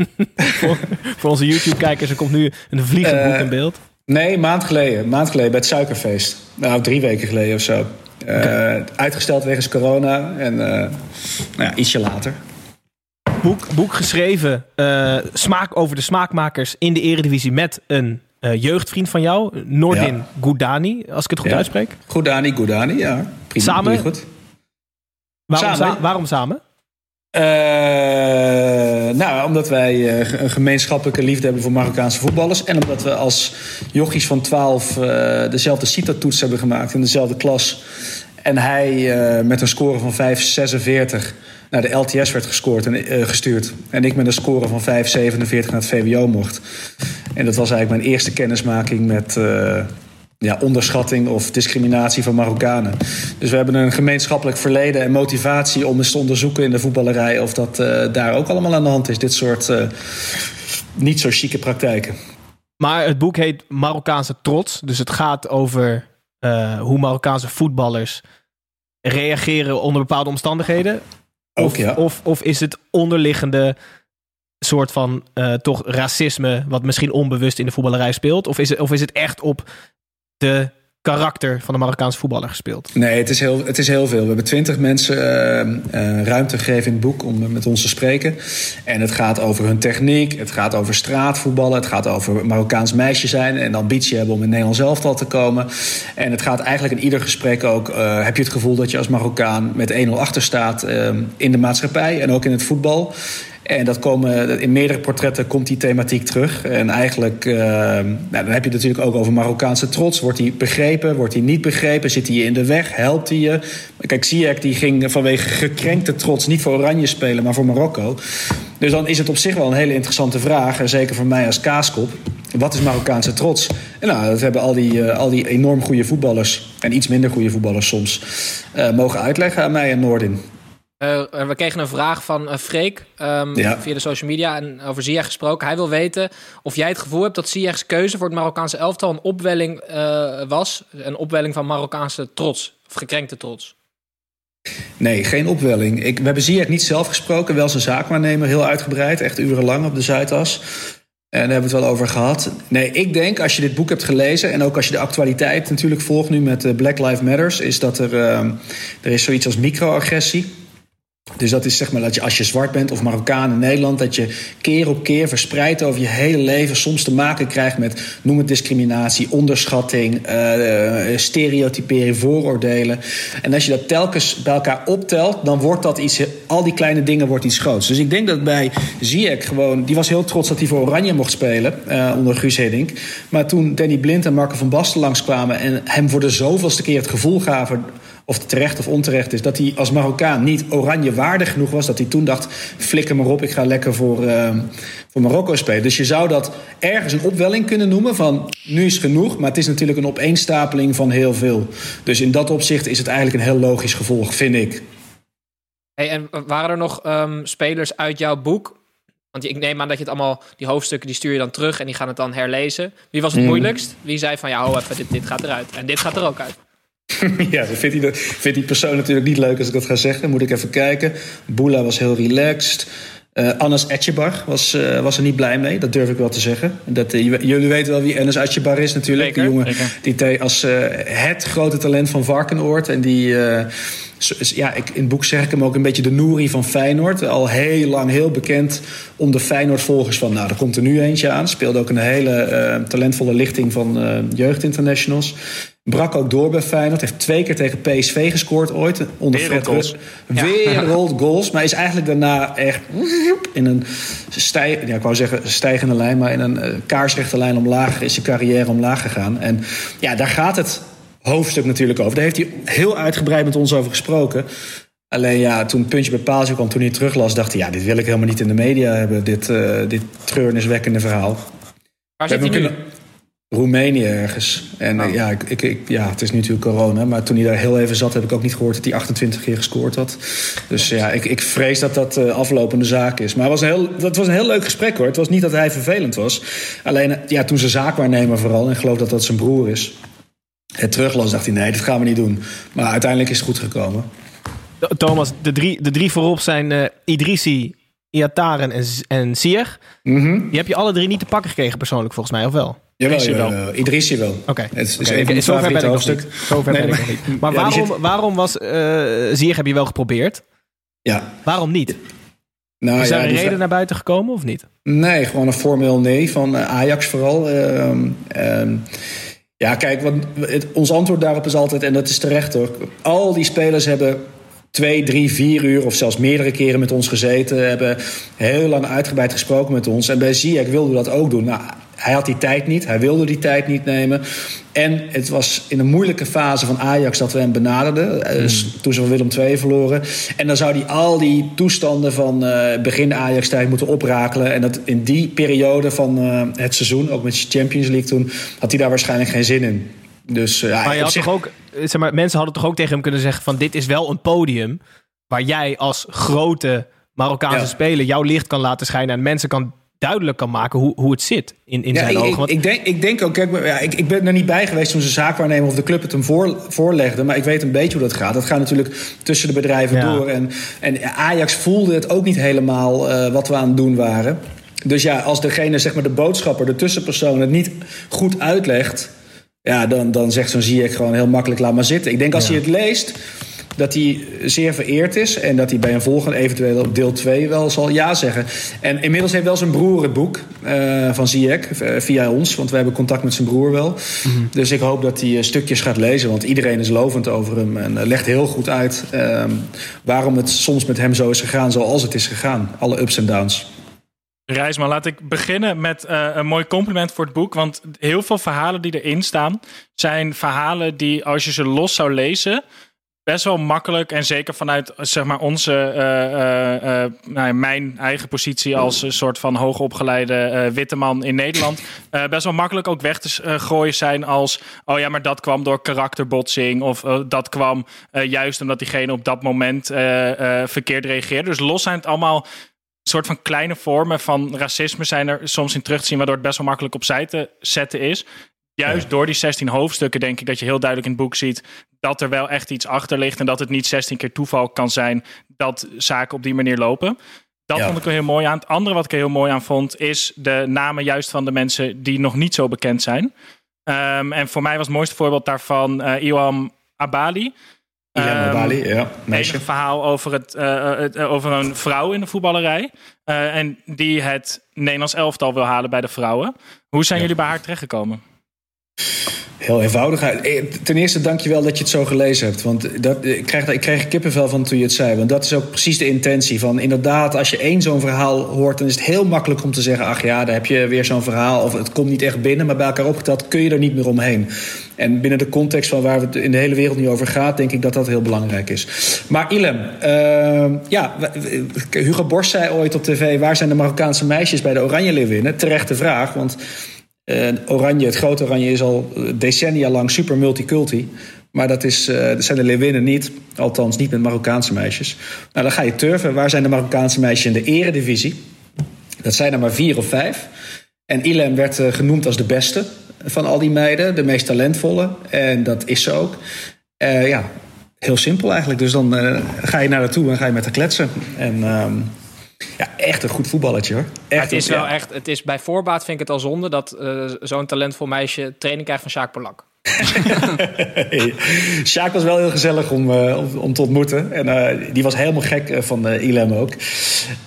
voor, voor onze YouTube-kijkers, er komt nu een vliegend boek Eh, in beeld. Nee, maand geleden. Maand geleden bij het suikerfeest. Nou, drie weken geleden of zo. Eh, Uitgesteld wegens corona en eh, nou ja, ietsje later. Boek, boek geschreven, eh, smaak over de smaakmakers in de eredivisie met een jeugdvriend van jou, Nordin Ja. Goudani, als ik het goed Ja. uitspreek. Goedani, Goedani, ja. Prima, Samen? goed. Waarom Samen. sa- waarom samen? Eh, nou, omdat wij eh, een gemeenschappelijke liefde hebben voor Marokkaanse voetballers. En omdat we als jochies van 12 eh, dezelfde CITO-toets hebben gemaakt in dezelfde klas. En hij met een score van 5,46 naar de LTS werd gescoord en, gestuurd. En ik met een score van 5,47 naar het VWO mocht. En dat was eigenlijk mijn eerste kennismaking met ja, onderschatting of discriminatie van Marokkanen. Dus we hebben een gemeenschappelijk verleden en motivatie om eens te onderzoeken in de voetballerij of dat eh, daar ook allemaal aan de hand is. Dit soort eh, niet zo chique praktijken. Maar het boek heet Marokkaanse trots. Dus het gaat over eh, hoe Marokkaanse voetballers reageren onder bepaalde omstandigheden. Ook Of, ja. of, of is het onderliggende soort van toch racisme, wat misschien onbewust in de voetballerij speelt? Of is het, of is het echt op de karakter van de Marokkaanse voetballer gespeeld? Nee, het is heel, het is heel veel. We hebben twintig mensen eh, ruimte gegeven in het boek om met ons te spreken. En het gaat over hun techniek, het gaat over straatvoetballen, het gaat over Marokkaans meisje zijn en de ambitie hebben om in Nederland elftal te komen. En het gaat eigenlijk in ieder gesprek ook, eh, heb je het gevoel dat je als Marokkaan met 1-0 achter staat in de maatschappij en ook in het voetbal. En dat komen, in meerdere portretten komt die thematiek terug. En eigenlijk, eh, nou, dan heb je het natuurlijk ook over Marokkaanse trots. Wordt die begrepen? Wordt die niet begrepen? Zit hij je in de weg? Helpt hij je? Kijk, Ziyech die ging vanwege gekrenkte trots niet voor Oranje spelen, maar voor Marokko. Dus dan is het op zich wel een hele interessante vraag. En zeker voor mij als kaaskop. Wat is Marokkaanse trots? En nou, dat hebben al die, eh, al die enorm goede voetballers... en iets minder goede voetballers soms... eh, mogen uitleggen aan mij en Noordin. Eh, we kregen een vraag van eh, Freek ehm, Ja. via de social media en over Ziyech gesproken. Hij wil weten of jij het gevoel hebt dat Ziyech's keuze voor het Marokkaanse elftal een opwelling eh, was. Een opwelling van Marokkaanse trots. Of gekrenkte trots. Nee, geen opwelling. Ik, we hebben Ziyech niet zelf gesproken, wel zijn zaakwaarnemer, heel uitgebreid, echt urenlang op de Zuidas. En daar hebben we het wel over gehad. Nee, ik denk als je dit boek hebt gelezen en ook als je de actualiteit natuurlijk volgt nu met Black Lives Matters, is dat er, eh, er is zoiets als microagressie. Dus dat is zeg maar dat je als je zwart bent of Marokkaan in Nederland, dat je keer op keer verspreid over je hele leven soms te maken krijgt met, noem het discriminatie, onderschatting, eh, stereotypering, vooroordelen. En als je dat telkens bij elkaar optelt, dan wordt dat iets, al die kleine dingen wordt iets groots. Dus ik denk dat bij Ziyech gewoon, die was heel trots dat hij voor Oranje mocht spelen eh, onder Guus Hiddink. Maar toen Danny Blind en Marco van Basten langskwamen en hem voor de zoveelste keer het gevoel gaven of het terecht of onterecht is, dat hij als Marokkaan niet oranje waardig genoeg was. Dat hij toen dacht, flikker maar op, ik ga lekker voor, eh, voor Marokko spelen. Dus je zou dat ergens een opwelling kunnen noemen van nu is genoeg. Maar het is natuurlijk een opeenstapeling van heel veel. Dus in dat opzicht is het eigenlijk een heel logisch gevolg, vind ik. Hey, en waren er nog ehm, spelers uit jouw boek? Want ik neem aan dat je het allemaal, die hoofdstukken, die stuur je dan terug en die gaan het dan herlezen. Wie was het Mm. moeilijkst? Wie zei van ja, ho even, dit, dit gaat eruit. En dit gaat er ook uit. ja, dat vindt vindt die persoon natuurlijk niet leuk als ik dat ga zeggen. Moet ik even kijken. Boela was heel relaxed. Uh, Anas Etjebar was, uh, was er niet blij mee, dat durf ik wel te zeggen. Dat, uh, jullie weten wel wie Anas Etjebar is natuurlijk. Die jongen die als het grote talent van Varkenoord. En die, ja, ik, in het boek zeg ik hem ook een beetje de Nouri van Feyenoord. Al heel lang heel bekend onder de Feyenoord-volgers van... nou, er komt er nu eentje aan. Speelde ook een hele talentvolle lichting van jeugdinternationals. Brak ook door bij Feyenoord. Heeft twee keer tegen PSV gescoord ooit. Onder Fred Wereldgoals. Rut. Wereldgoals. Maar is eigenlijk daarna echt in een stij, ja, ik wou zeggen stijgende lijn... maar in een uh, kaarsrechte lijn omlaag is zijn carrière omlaag gegaan. En ja, daar gaat het hoofdstuk natuurlijk over. Daar heeft hij heel uitgebreid met ons over gesproken. Alleen ja, toen het puntje bij paaltje kwam, toen hij het teruglas... dacht hij, ja, dit wil ik helemaal niet in de media hebben. Dit, uh, dit treurniswekkende verhaal. Waar zit hij nu? Roemenië ergens. En oh. ja, ik, ik, ik, ja, het is nu natuurlijk corona. Maar toen hij daar heel even zat, heb ik ook niet gehoord dat hij 28 keer gescoord had. Dus ja, ik, ik vrees dat dat uh, aflopende zaak is. Maar het was, een heel, dat was een heel leuk gesprek hoor. Het was niet dat hij vervelend was. Alleen ja, toen zijn zaakwaarnemer vooral, en ik geloof dat dat zijn broer is. Het teruglas, dacht hij: nee, dat gaan we niet doen. Maar uiteindelijk is het goed gekomen. Thomas, de drie, de drie voorop zijn uh, Idrissi, Iataren en, en Sier. Mm -hmm. Die heb je alle drie niet te pakken gekregen persoonlijk, volgens mij, of wel? Jawel. Uh, Idrissi wel. Oké. Okay. Het is okay. een van de Zover ben ik nog hoofdstuk. niet. Zover nee, ben nee. ik nog niet. Maar ja, waarom, zit... waarom was uh, Zier heb je wel geprobeerd? Ja. Waarom niet? Nou, is er ja, een dus reden naar buiten gekomen of niet? Nee, gewoon een formeel nee van uh, Ajax vooral. Uh, ja, kijk, wat, het, ons antwoord daarop is altijd, en dat is terecht hoor. Al die spelers hebben twee, drie, vier uur of zelfs meerdere keren met ons gezeten. Hebben heel lang uitgebreid gesproken met ons. En bij Ziyech wilden we dat ook doen. Nou, hij had die tijd niet. Hij wilde die tijd niet nemen. En het was in een moeilijke fase van Ajax dat we hem benaderden. Dus Hmm. toen ze van Willem II verloren. En dan zou hij al die toestanden van uh, begin Ajax-tijd moeten oprakelen. En dat in die periode van uh, het seizoen, ook met de Champions League toen... had hij daar waarschijnlijk geen zin in. Dus, uh, maar je had zich... toch ook, zeg maar, mensen hadden toch ook tegen hem kunnen zeggen van dit is wel een podium waar jij als grote Marokkaanse ja. speler jouw licht kan laten schijnen en mensen kan duidelijk kan maken hoe, hoe het zit in, in ja, zijn ik, ogen. Ik, ik, denk, ik denk ook, kijk, ja, ik, ik ben er niet bij geweest toen ze zaakwaarnemer of de club het hem voor, voorlegde. Maar ik weet een beetje hoe dat gaat. Dat gaat natuurlijk tussen de bedrijven Ja. door. En, en Ajax voelde het ook niet helemaal uh, wat we aan het doen waren. Dus ja, als degene, zeg maar de boodschapper, de tussenpersoon het niet goed uitlegt. Ja, dan, dan zegt zo'n Ziyech gewoon heel makkelijk, laat maar zitten. Ik denk als Ja. hij het leest, dat hij zeer vereerd is. En dat hij bij een volgende, eventueel op deel 2, wel zal ja zeggen. En inmiddels heeft wel zijn broer het boek eh, van Ziyech, eh, via ons. Want we hebben contact met zijn broer wel. Dus ik hoop dat hij eh, stukjes gaat lezen. Want iedereen is lovend over hem. En legt heel goed uit ehm, waarom het soms met hem zo is gegaan zoals het is gegaan. Alle ups en downs. Reisman, laat ik beginnen met uh, een mooi compliment voor het boek. Want heel veel verhalen die erin staan, zijn verhalen die als je ze los zou lezen, best wel makkelijk en zeker vanuit zeg maar onze, uh, mijn eigen positie als een soort van hoogopgeleide witte man in Nederland, best wel makkelijk ook weg te gooien zijn als, oh ja, maar dat kwam door karakterbotsing of dat kwam juist omdat diegene op dat moment verkeerd reageerde. Dus los zijn het allemaal soort van kleine vormen van racisme zijn er soms in terug te zien, waardoor het best wel makkelijk opzij te zetten is. Juist ja. door die 16 hoofdstukken denk ik dat je heel duidelijk in het boek ziet dat er wel echt iets achter ligt en dat het niet 16 keer toeval kan zijn dat zaken op die manier lopen. Dat ja. vond ik er heel mooi aan. Het andere wat ik er heel mooi aan vond is de namen juist van de mensen die nog niet zo bekend zijn. Um, en voor mij was het mooiste voorbeeld daarvan uh, Iwam Abali. Ja, Bali, ja. Meisje. Een verhaal over, het, uh, het, uh, over een vrouw in de voetballerij. Uh, en die het Nederlands elftal wil halen bij de vrouwen. Hoe zijn ja. jullie bij haar terechtgekomen? Heel eenvoudig. Ten eerste dank je wel dat je het zo gelezen hebt. Want dat, ik, kreeg, ik kreeg kippenvel van toen je het zei. Want dat is ook precies de intentie van... inderdaad, als je één zo'n verhaal hoort... dan is het heel makkelijk om te zeggen... ach ja, daar heb je weer zo'n verhaal... of het komt niet echt binnen, maar bij elkaar opgeteld... kun je er niet meer omheen. En binnen de context van waar het in de hele wereld nu over gaat... denk ik dat dat heel belangrijk is. Maar Ilem, uh, ja, Hugo Borst zei ooit op tv... waar zijn de Marokkaanse meisjes bij de Oranje Leeuwinnen? Terechte vraag, want... Uh, oranje, het grote Oranje is al decennia lang super multiculti. Maar dat, is, dat zijn de Leeuwinnen niet. Althans, niet met Marokkaanse meisjes. Nou, dan ga je turven. Waar zijn de Marokkaanse meisjes in de eredivisie? Dat zijn er maar vier of vijf. En Ilem werd uh, genoemd als de beste van al die meiden. De meest talentvolle. En dat is ze ook. ja, heel simpel eigenlijk. Dus dan ga je naar haar toe en ga je met haar kletsen. En... Um, Ja, echt een goed voetballertje hoor. Echt het is wel ja. echt, het is bij voorbaat vind ik het al zonde dat eh, zo'n talentvol meisje training krijgt van Sjaak Polak. Sjaak was wel heel gezellig om, eh, om, om te ontmoeten. En eh, die was helemaal gek van Ilem ook.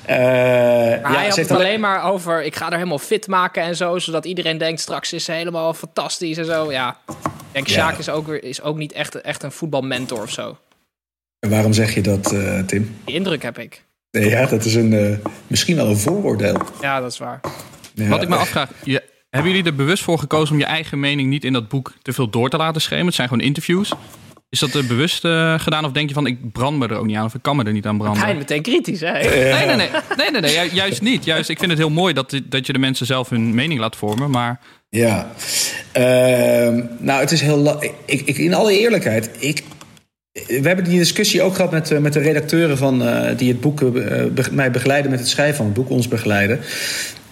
Maar ja, hij had het alleen- alleen maar over, ik ga er helemaal fit maken en zo, zodat iedereen denkt straks is ze helemaal fantastisch en zo. Ja, ik denk Ja. Sjaak is ook, is ook niet echt, echt een voetbalmentor of zo. En Waarom zeg je dat, Tim? Die indruk heb ik. Nee, ja, dat is een, eh, misschien wel een vooroordeel. Ja, dat is waar. Ja. Wat ik me afvraag, je, hebben jullie er bewust voor gekozen om je eigen mening niet in dat boek te veel door te laten schemen? Het zijn gewoon interviews. Is dat er bewust eh, gedaan of denk je van ik brand me er ook niet aan of ik kan me er niet aan branden? Hein meteen kritisch, hè? Nee, nee, nee, nee, nee, nee, ju- juist niet. Juist, ik vind het heel mooi dat, dat je de mensen zelf hun mening laat vormen, maar Ja, Ehm, nou, het is heel. Ik, ik, in alle eerlijkheid, ik. We hebben die discussie ook gehad met, eh, met de redacteuren van, eh, die het boek eh, mij begeleiden met het schrijven van het boek, ons begeleiden.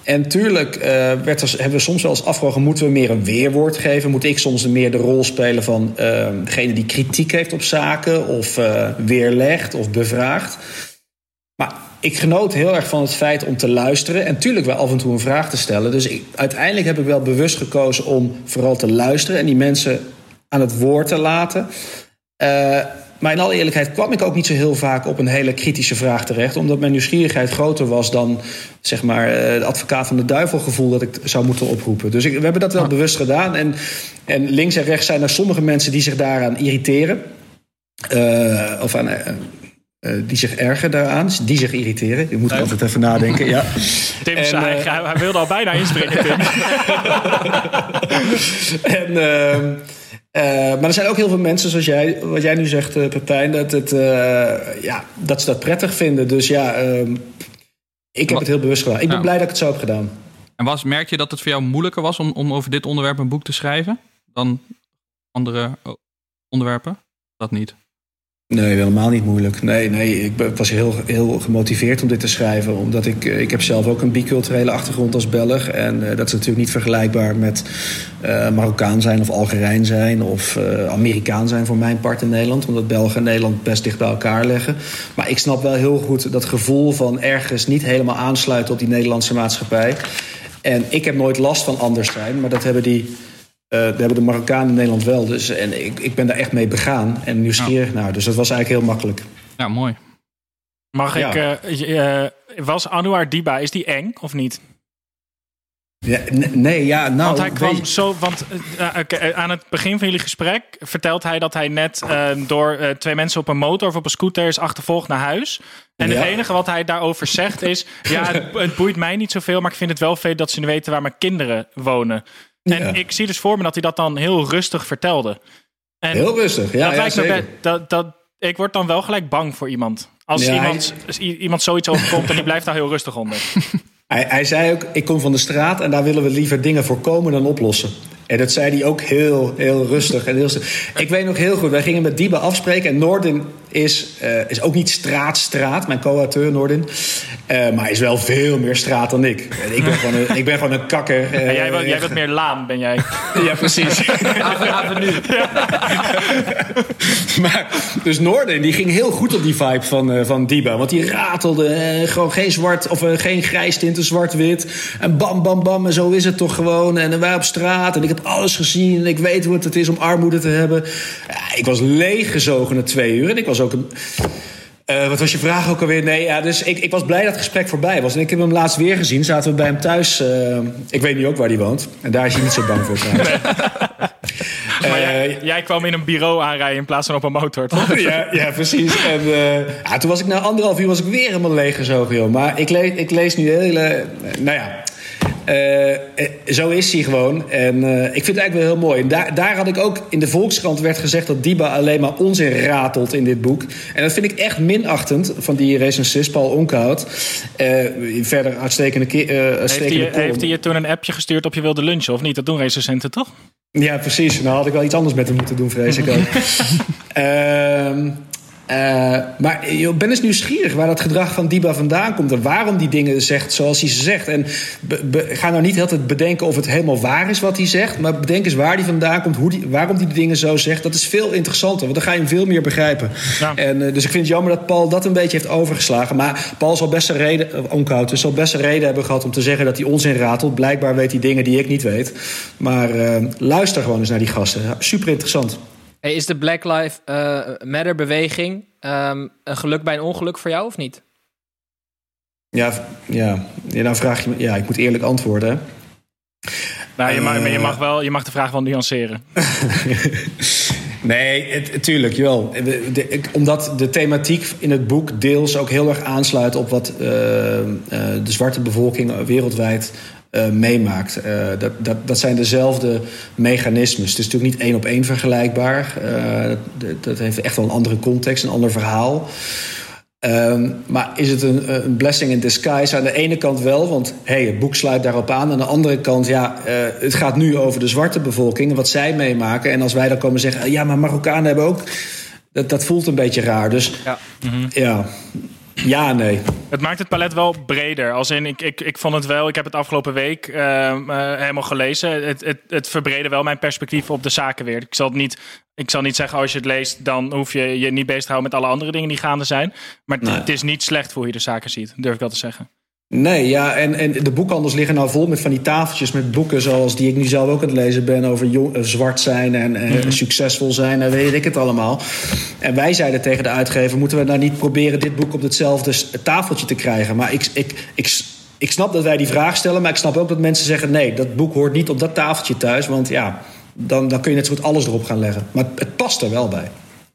En tuurlijk werd er, hebben we soms wel eens afgevraagd: moeten we meer een weerwoord geven? Moet ik soms meer de rol spelen van eh, degene die kritiek heeft op zaken, of weerlegt of bevraagt? Maar ik genoot heel erg van het feit om te luisteren. En tuurlijk wel af en toe een vraag te stellen. Dus ik, uiteindelijk heb ik wel bewust gekozen om vooral te luisteren en die mensen aan het woord te laten. Eh, maar in alle eerlijkheid kwam ik ook niet zo heel vaak op een hele kritische vraag terecht. Omdat mijn nieuwsgierigheid groter was dan zeg maar, eh, de advocaat van de duivel gevoel dat ik zou moeten oproepen. Dus ik, we hebben dat wel bewust gedaan. En, en links en rechts zijn er sommige mensen die zich daaraan irriteren. Eh, of aan, eh, eh, die zich ergeren daaraan, die zich irriteren. Je moet altijd even nadenken. Ja. Tim En, zei, eh, hij, hij wilde al bijna inspringen, Tim. en, eh, maar er zijn ook heel veel mensen, zoals jij, wat jij nu zegt, eh, Pepijn, dat, het, eh, ja, dat ze dat prettig vinden. Dus ja, ehm, ik heb het heel bewust gedaan. Ik ben Ja. blij dat ik het zo heb gedaan. En was, merk je dat het voor jou moeilijker was om, om over dit onderwerp een boek te schrijven dan andere oh, onderwerpen? Dat niet. Nee, helemaal niet moeilijk. Nee, nee ik was heel, heel gemotiveerd om dit te schrijven. Omdat ik, eh, ik heb zelf ook een biculturele achtergrond als Belg. En eh, dat is natuurlijk niet vergelijkbaar met eh, Marokkaan zijn of Algerijn zijn. Of Amerikaan zijn voor mijn part in Nederland. Omdat België en Nederland best dicht bij elkaar liggen. Maar ik snap wel heel goed dat gevoel van ergens niet helemaal aansluiten op die Nederlandse maatschappij. En ik heb nooit last van anders zijn. Maar dat hebben die... eh, dat hebben de Marokkanen in Nederland wel. Dus, en ik, ik ben daar echt mee begaan en nieuwsgierig naar. Dus dat was eigenlijk heel makkelijk. Ja, mooi. Mag Ja. ik... eh, eh, was Anouar Diba, is die eng of niet? Ja, nee, ja, nou... want hij kwam weet- zo. Want oké, aan het begin van jullie gesprek vertelt hij dat hij net eh, door twee mensen op een motor of op een scooter is achtervolgd naar huis. En Ja. het enige wat hij daarover zegt is: Ja, het, het boeit mij niet zoveel, maar ik vind het wel vet dat ze weten waar mijn kinderen wonen. En Ja. ik zie dus voor me dat hij dat dan heel rustig vertelde. En Heel rustig, ja, dat ja, zeker. dat, dat, ik word dan wel gelijk bang voor iemand. Als Ja, iemand, als iemand zoiets overkomt en die blijft daar heel rustig onder. Hij, hij zei ook, ik kom van de straat en daar willen we liever dingen voorkomen dan oplossen. En dat zei hij ook heel, heel rustig. En heel, ik weet nog heel goed, wij gingen met Diebe afspreken. En Noordin is, eh, is ook niet straat-straat, mijn co-auteur Noordin. Eh, maar is wel veel meer straat dan ik. En ik, ben gewoon een, ik ben gewoon een kakker. eh, jij, bent- jij bent meer laan, ben jij? Ja, precies. Avenue. maar, dus Noorden die ging heel goed op die vibe van, eh van Diba. Want die ratelde eh, gewoon geen zwart of eh, geen grijs tinten, zwart-wit. En bam, bam, bam. En zo is het toch gewoon. En wij op straat. En ik heb alles gezien. En ik weet hoe het, is om armoede te hebben. Ja, ik was leeggezogen na twee uur. En ik was ook een. Eh, wat was je vraag ook alweer? Nee, ja, dus ik, ik was blij dat het gesprek voorbij was. En ik heb hem laatst weer gezien. Zaten we bij hem thuis. eh, ik weet nu ook waar hij woont. En daar is hij niet zo bang voor trouwens. Maar jij, Eh, jij kwam in een bureau aanrijden in plaats van op een motor, toch? ja, ja, precies. En ja, toen was ik na anderhalf uur was ik weer helemaal leeggezogen, joh. Maar ik, lees, ik lees nu hele... Nou ja, zo is hij gewoon. En eh, ik vind het eigenlijk wel heel mooi. En daar, daar had ik ook... In de Volkskrant werd gezegd dat Diba alleen maar onzin ratelt in dit boek. En dat vind ik echt minachtend van die recensist Paul Onkhout. Eh, verder uitstekende, eh, Heeft hij, column. heeft hij je toen een appje gestuurd op je wilde lunchen, of niet? Dat doen recensenten, toch? Ja, precies. Nou had ik wel iets anders met hem moeten doen, vrees ik ook. Ehm, Uh, maar joh, ben eens nieuwsgierig waar dat gedrag van Diba vandaan komt. En waarom die dingen zegt zoals hij ze zegt. En be, be, ga nou niet altijd bedenken of het helemaal waar is wat hij zegt. Maar bedenk eens waar die vandaan komt. Hoe die, waarom die de dingen zo zegt. Dat is veel interessanter. Want dan ga je hem veel meer begrijpen. Ja. En, uh, dus ik vind het jammer dat Paul dat een beetje heeft overgeslagen. Maar Paul zal best een reden, uh, Onkoud, dus zal best een reden hebben gehad om te zeggen dat hij onzin ratelt. Blijkbaar weet hij dingen die ik niet weet. Maar luister gewoon eens naar die gasten. Super interessant. Hey, is de Black Lives uh, Matter beweging um, een geluk bij een ongeluk voor jou of niet? Ja, ja. ja dan vraag je me. Ja, ik moet eerlijk antwoorden. Nou, je, mag, uh, je, mag wel, je mag de vraag wel nuanceren. nee, het, tuurlijk, jawel. De, de, omdat de thematiek in het boek deels ook heel erg aansluit op wat uh, de zwarte bevolking wereldwijd uh, meemaakt. Uh, dat, dat, dat zijn dezelfde mechanismes. Het is natuurlijk niet één op één vergelijkbaar. Uh, dat, dat, heeft echt wel een andere context, een ander verhaal. Um, maar is het een, een, blessing in disguise? Aan de ene kant wel, want hey, het boek sluit daarop aan. Aan de andere kant, ja, het gaat nu over de zwarte bevolking en wat zij meemaken. En als wij dan komen zeggen, ja, maar Marokkanen hebben ook. Dat, dat voelt een beetje raar. Dus ja, mm -hmm. ja ja, nee. Het maakt het palet wel breder. Als in, ik, ik, ik vond het wel, ik heb het afgelopen week uh, uh, helemaal gelezen. Het, het, het verbreedde wel mijn perspectief op de zaken weer. Ik zal, het niet, ik zal niet zeggen, als je het leest, dan hoef je je niet bezig te houden met alle andere dingen die gaande zijn. Maar nee. het is niet slecht voor hoe je de zaken ziet, durf ik wel te zeggen. Nee, ja, en, en de boekhandels liggen nou vol met van die tafeltjes met boeken zoals die ik nu zelf ook aan het lezen ben over jong, uh, zwart zijn en uh, mm-hmm. succesvol zijn en weet ik het allemaal. En wij zeiden tegen de uitgever: moeten we nou niet proberen dit boek op hetzelfde tafeltje te krijgen? Maar ik, ik, ik, ik snap dat wij die vraag stellen, maar ik snap ook dat mensen zeggen: nee, dat boek hoort niet op dat tafeltje thuis, want ja, dan, dan kun je net zo goed alles erop gaan leggen. Maar het past er wel bij.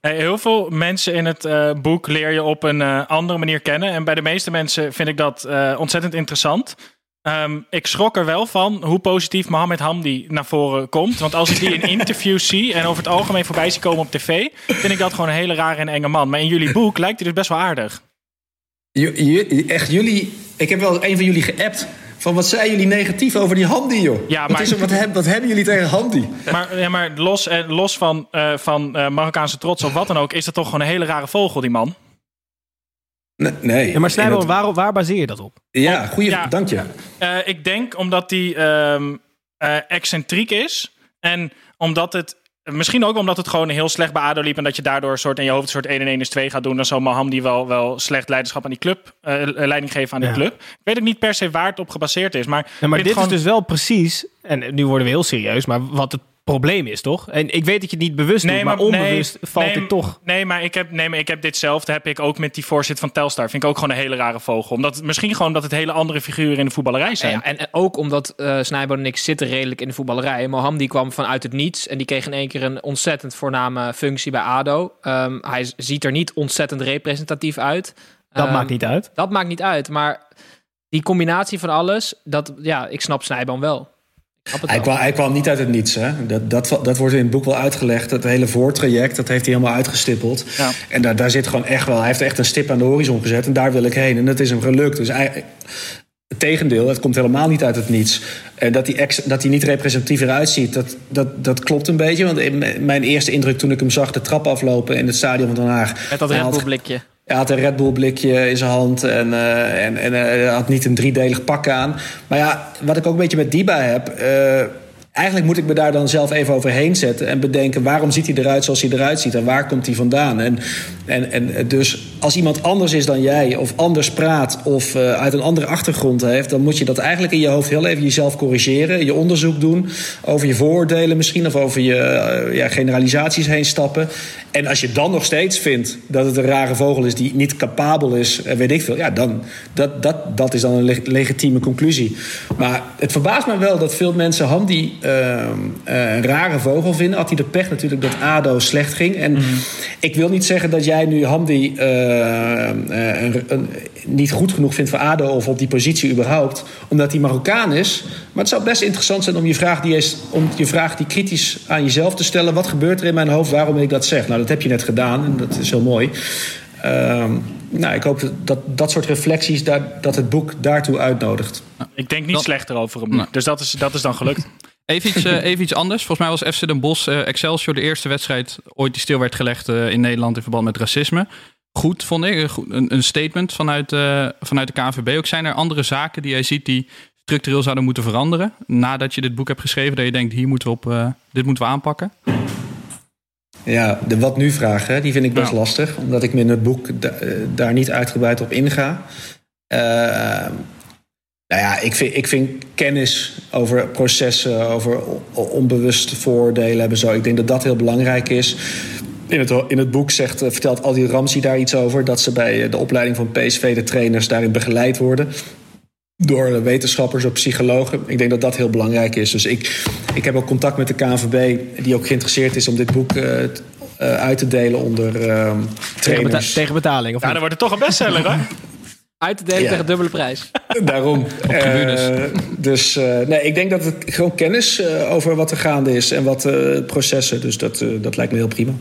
Hey, heel veel mensen in het uh, boek leer je op een uh, andere manier kennen. En bij de meeste mensen vind ik dat uh, ontzettend interessant. Um, ik schrok er wel van hoe positief Mohammed Hamdi naar voren komt. Want als ik die in interviews zie en over het algemeen voorbij zie komen op tv, vind ik dat gewoon een hele rare en enge man. Maar in jullie boek lijkt hij dus best wel aardig. J echt, jullie. Ik heb wel een van jullie geappt. Van wat zijn jullie negatief over die Hamdi, joh? Ja, wat, maar, is er, wat, heb, wat, hebben jullie tegen Hamdi? Maar, ja, maar los, eh, los van, uh, van uh, Marokkaanse trots of wat dan ook, is dat toch gewoon een hele rare vogel, die man? Nee. nee. Ja, maar dat... waar, waar baseer je dat op? Ja, goeie, ja, dank je. Uh, ik denk omdat die um, excentriek is en omdat het Misschien ook omdat het gewoon heel slecht bij ADO liep... en dat je daardoor een soort in je hoofd een soort 1 en 1 is 2 gaat doen... dan zal Mohamdi wel, wel slecht leiderschap aan die club... Uh, leiding geven aan die ja. club. Ik weet ook niet per se waar het op gebaseerd is. Maar, ja, maar dit gewoon... is dus wel precies... en nu worden we heel serieus... maar wat het probleem is, toch? En ik weet dat je het niet bewust nee, doet, maar, maar onbewust nee, valt nee, dit toch. Nee maar, ik heb, nee, maar ik heb ditzelfde heb ik ook met die voorzitter van Telstar. Vind ik ook gewoon een hele rare vogel. Omdat, misschien gewoon dat het hele andere figuren in de voetballerij zijn. Ja, en, en ook omdat uh, Snijboon en ik zitten redelijk in de voetballerij. Mohamdi kwam vanuit het niets en die kreeg in één keer een ontzettend voorname functie bij ADO. Um, hij ziet er niet ontzettend representatief uit. Dat um, maakt niet uit. Dat maakt niet uit, maar die combinatie van alles, dat, ja, ik snap Snijboon wel. Hij kwam, hij kwam, niet uit het niets. Hè? Dat, dat, dat wordt in het boek wel uitgelegd. Het hele voortraject, dat heeft hij helemaal uitgestippeld. Ja. En daar, daar zit gewoon echt wel... Hij heeft echt een stip aan de horizon gezet. En daar wil ik heen. En dat is hem gelukt. Dus hij, het tegendeel, het komt helemaal niet uit het niets. En dat hij, ex, dat hij niet representatief eruit ziet, dat, dat, dat klopt een beetje. Want mijn eerste indruk toen ik hem zag de trap aflopen... in het stadion van Den Haag... Met dat Red Bull blikje. Hij had een Red Bull blikje in zijn hand en, uh, en, en uh, had niet een driedelig pak aan. Maar ja, wat ik ook een beetje met Diba heb... Uh, eigenlijk moet ik me daar dan zelf even overheen zetten... en bedenken waarom ziet hij eruit zoals hij eruit ziet... en waar komt hij vandaan. En, en, en dus als iemand anders is dan jij... of anders praat of uit een andere achtergrond heeft... dan moet je dat eigenlijk in je hoofd heel even jezelf corrigeren... je onderzoek doen over je vooroordelen misschien... of over je ja, generalisaties heen stappen. En als je dan nog steeds vindt dat het een rare vogel is... die niet capabel is, en weet ik veel... ja, dan, dat, dat, dat is dan een leg legitieme conclusie. Maar het verbaast me wel dat veel mensen Hamdi... Uh, een rare vogel vinden. Had hij de pech natuurlijk dat ADO slecht ging. En mm -hmm. ik wil niet zeggen dat jij nu Hamdi een, een, niet goed genoeg vindt voor ADO... of op die positie überhaupt, omdat hij Marokkaan is. Maar het zou best interessant zijn om je vraag die, is, om je vraag die kritisch aan jezelf te stellen. Wat gebeurt er in mijn hoofd waarom ik dat zeg? Nou, dat heb je net gedaan en dat is heel mooi. Um, nou, ik hoop dat dat soort reflecties, daar, dat het boek daartoe uitnodigt. Ik denk niet dat... slechter over hem, nee. dus dat is, dat is dan gelukt. Even iets, eh, even iets anders. Volgens mij was FC Den Bosch eh, Excelsior de eerste wedstrijd ooit die stil werd gelegd eh, in Nederland in verband met racisme. Goed, vond ik. Een, goed- een, statement vanuit, eh, vanuit de KNVB. Ook zijn er andere zaken die jij ziet die structureel zouden moeten veranderen? Nadat je dit boek hebt geschreven, dat je denkt, hier moeten we op, dit moeten we aanpakken? Ja, de wat nu vragen, hè, die vind ik best lastig. Omdat ik me in het boek da- eh, daar niet uitgebreid op inga. Eh, nou ja, ik vind, ik vind kennis over processen, over onbewuste vooroordelen hebben zo. Ik denk dat dat heel belangrijk is. In het, in het boek zegt, eh, vertelt Aldi Ramsi daar iets over. Dat ze bij de opleiding van PSV, de trainers, daarin begeleid worden. Door wetenschappers of psychologen. Ik denk dat dat heel belangrijk is. Dus ik, ik heb ook contact met de KNVB, die ook geïnteresseerd is om dit boek eh, t- eh, uit te delen onder ehm, Tegen, beta- trainers. tegen betaling, of Ja, dan wordt het toch een bestseller, hè? Uit te delen Ja. tegen dubbele prijs. Daarom. Eh, dus eh, nee, ik denk dat het gewoon kennis eh, over wat er gaande is en wat eh, processen. Dus dat, eh, dat lijkt me heel prima.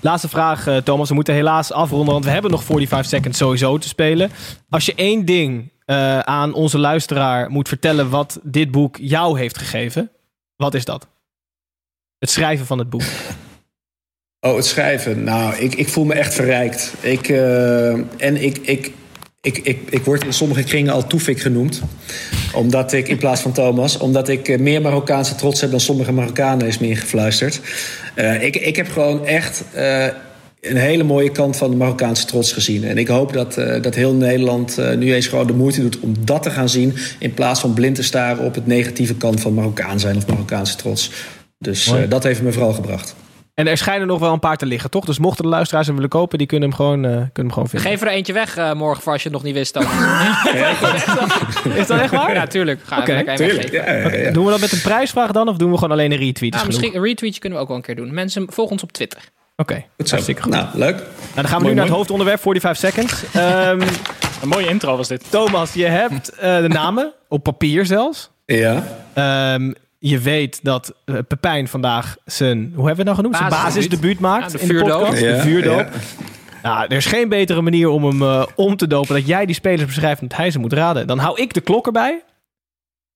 Laatste vraag, Thomas. We moeten helaas afronden, want we hebben nog 45 seconds sowieso te spelen. Als je één ding eh, aan onze luisteraar moet vertellen wat dit boek jou heeft gegeven, wat is dat? Het schrijven van het boek. Oh, het schrijven. Nou, ik, ik voel me echt verrijkt. Ik, eh, en ik, ik, ik, ik, ik word in sommige kringen al Toefik genoemd. Omdat ik, in plaats van Thomas, omdat ik eh, meer Marokkaanse trots heb dan sommige Marokkanen, is me ingefluisterd. Ik, ik heb gewoon echt een hele mooie kant van de Marokkaanse trots gezien. En ik hoop dat, eh, dat heel Nederland eh, nu eens gewoon de moeite doet om dat te gaan zien. In plaats van blind te staren op het negatieve kant van Marokkaan zijn of Marokkaanse trots. Dus eh, dat heeft me vooral gebracht. En er schijnen nog wel een paar te liggen, toch? Dus mochten de luisteraars hem willen kopen, die kunnen hem gewoon, eh, kunnen hem gewoon vinden. Geef er eentje weg morgen voor als je het nog niet wist. Thomas. Is dat echt waar? Ja, tuurlijk. Ga Oké, even lekker Tuurlijk. Ja, ja, ja. Doen we dat met een prijsvraag dan, of doen we gewoon alleen een retweet? Genoeg? misschien een retweetje kunnen we ook wel een keer doen. Mensen, volg ons op Twitter. Oké, zo. hartstikke goed. Nou, leuk. Nou, dan gaan we Mooi, nu naar het hoofdonderwerp, 45 seconds. Ehm, Een mooie intro was dit. Thomas, je hebt eh, de namen, op papier zelfs. Ja. Ehm, je weet dat eh, Pepijn vandaag zijn, hoe hebben we het nou genoemd? Zijn Basisdebuut. maakt Ja, de in de vuurdoop. podcast. Ja, de vuurdoop. ja. Nou, er is geen betere manier om hem eh, om te dopen dat jij die spelers beschrijft en dat hij ze moet raden. Dan hou ik de klok erbij.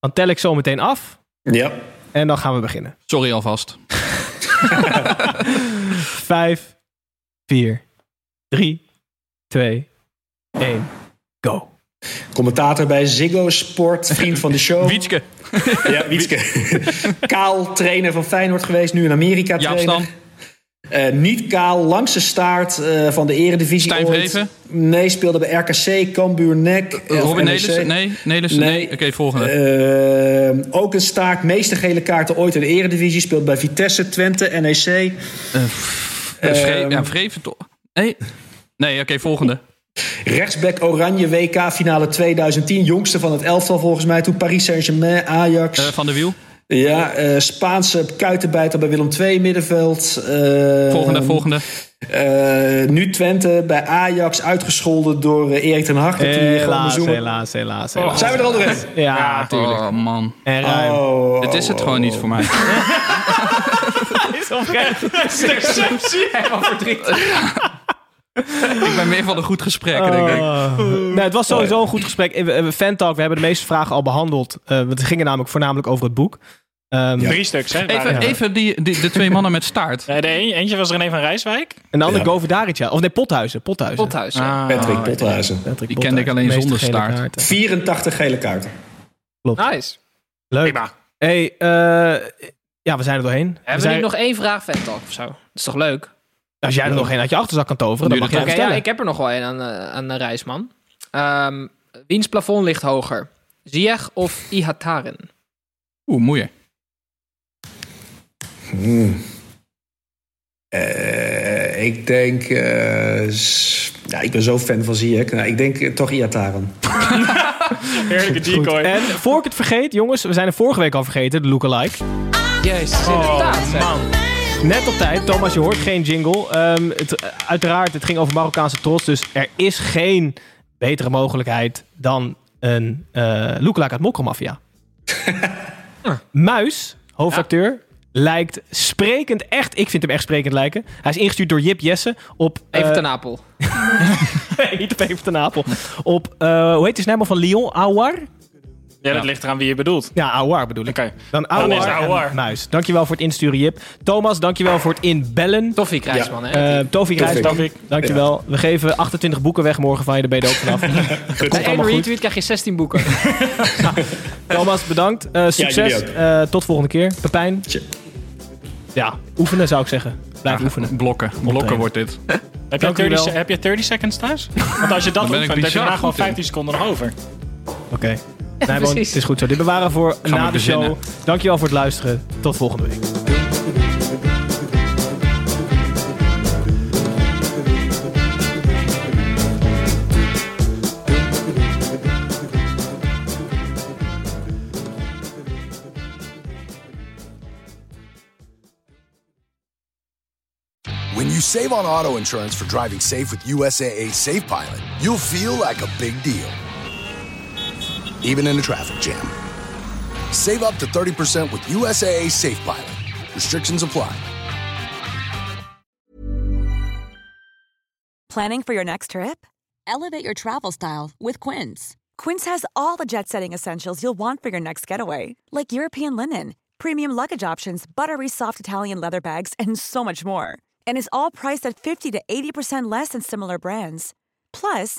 Dan tel ik zo meteen af. Ja. En dan gaan we beginnen. Sorry alvast. Vijf, vier, drie, twee, één, go. Commentator bij Ziggo Sport, vriend van de show. Wietske. Ja, Wietske. Kaal, trainer van Feyenoord geweest, nu in Amerika Jaap trainer. Stam. Eh, niet kaal, langste staart eh, van de eredivisie Stijn ooit. Nee, speelde bij RKC, Cambuur, NEC. eh, Robin. Nelissen? Nee, Nelissen? Nee. Nee. Oké, volgende. Ook een staart, meeste gele kaarten ooit in de eredivisie. Speelt bij Vitesse, Twente, NEC. Vre- ehm, ja, Vreven toch? Nee. Nee, oké, volgende. Rechtsback Oranje WK finale 2010. Jongste van het elftal volgens mij. Toen Paris Saint-Germain, Ajax. Van de Wiel. Ja, eh, Spaanse kuitenbijter bij Willem II middenveld. Eh, Volgende, volgende. eh, nu Twente bij Ajax uitgescholden door eh, Erik ten Hag. gewoon Helaas, helaas, helaas, helaas. Zijn we er al doorheen? Ja, tuurlijk. Oh, man. En ruim. Oh, Dit is het gewoon niet voor mij. is oprecht. Helemaal verdriet. Ik ben meer van een goed gesprek, denk ik. Oh. Nee, het was sowieso een goed gesprek. Eh, we- we- Fantalk, we hebben de meeste vragen al behandeld. Eh, want het ging namelijk voornamelijk over het boek. Ehm, Drie stuks, hè? Even, even die, die, de twee mannen met staart. Nee, de een- eentje was René van Rijswijk. En de andere Ja. Of nee, Pothuizen. Pothuizen. Pothuis. ja. Patrick Pothuizen. Patrick Die kende ik Pothuizen. alleen Meeste zonder staart. kaarten. 84 gele kaarten. Nice. Leuk. Prima. Hey, eh, ja, we zijn er doorheen. Hebben we zijn- nog één vraag, Ventalk of zo? Dat is toch leuk? Als jij er nog één uit je achterzak kan toveren, dan mag jij Oké, hem ja, ik heb er nog wel een aan, eh, aan de Reisman. Ehm wiens plafond ligt hoger? Ziyech of Ihataren? Oeh, moeilijk. Hmm. Eh, ik denk... eh, ja, ik ben zo fan van Ziyech. Nou, ik denk toch Iataren. Heerlijke decoy. En voor ik het vergeet, jongens, we zijn er vorige week al vergeten, de lookalike. Jezus, Oh, inderdaad. man. Net op tijd, Thomas, je hoort geen jingle. Ehm, het, eh, uiteraard, het ging over Marokkaanse trots, dus er is geen betere mogelijkheid dan een eh lookalike uit Mokromafia. Muis, hoofdacteur, lijkt sprekend echt, ik vind hem echt sprekend lijken. Hij is ingestuurd door Jip Jesse op... eh, Even ten Apel. nee, niet op Even ten Apel. Op, eh, hoe heet die snijbal van Lyon? Awar? Ja, dat ligt eraan wie je bedoelt. Ja, Aouar bedoel ik. Oké. Dan Dan is het en Aouar. Muis. Dankjewel voor het insturen, Jip. Thomas, dankjewel voor het inbellen. Toffie Krijsman, hè? Eh Rijsman, Tovik. dankjewel. We geven 28 boeken weg morgen van je, daar ben je er ook vanaf. Komt Bij één allemaal goed. retweet krijg je 16 boeken. Thomas, bedankt. Eh, succes. jullie ook. Eh, tot volgende keer. Pepijn. Tje. Ja, oefenen zou ik zeggen. Blijf oefenen. Blokken. Blokken wordt dit. Heb je, Dank 30, u wel. se- heb je 30 seconds thuis? Want als je dat Dan ben ik oefent, heb je bizar daarna gewoon goed in. 15 seconden nog over. Oké. Nee, gewoon, precies. het is goed zo. Dit bewaren voor we na de bezinnen. show. Dankjewel voor het luisteren. Tot volgende week. When you save on auto insurance for driving safe with USAA Safe Pilot, you'll feel like a big deal, even in a traffic jam. Save up to 30% with USAA Safe Pilot. Restrictions apply. Planning for your next trip? Elevate your travel style with Quince. Quince has all the jet setting essentials you'll want for your next getaway, like European linen, premium luggage options, buttery soft Italian leather bags, and so much more. And is all priced at 50 to 80% less than similar brands. Plus,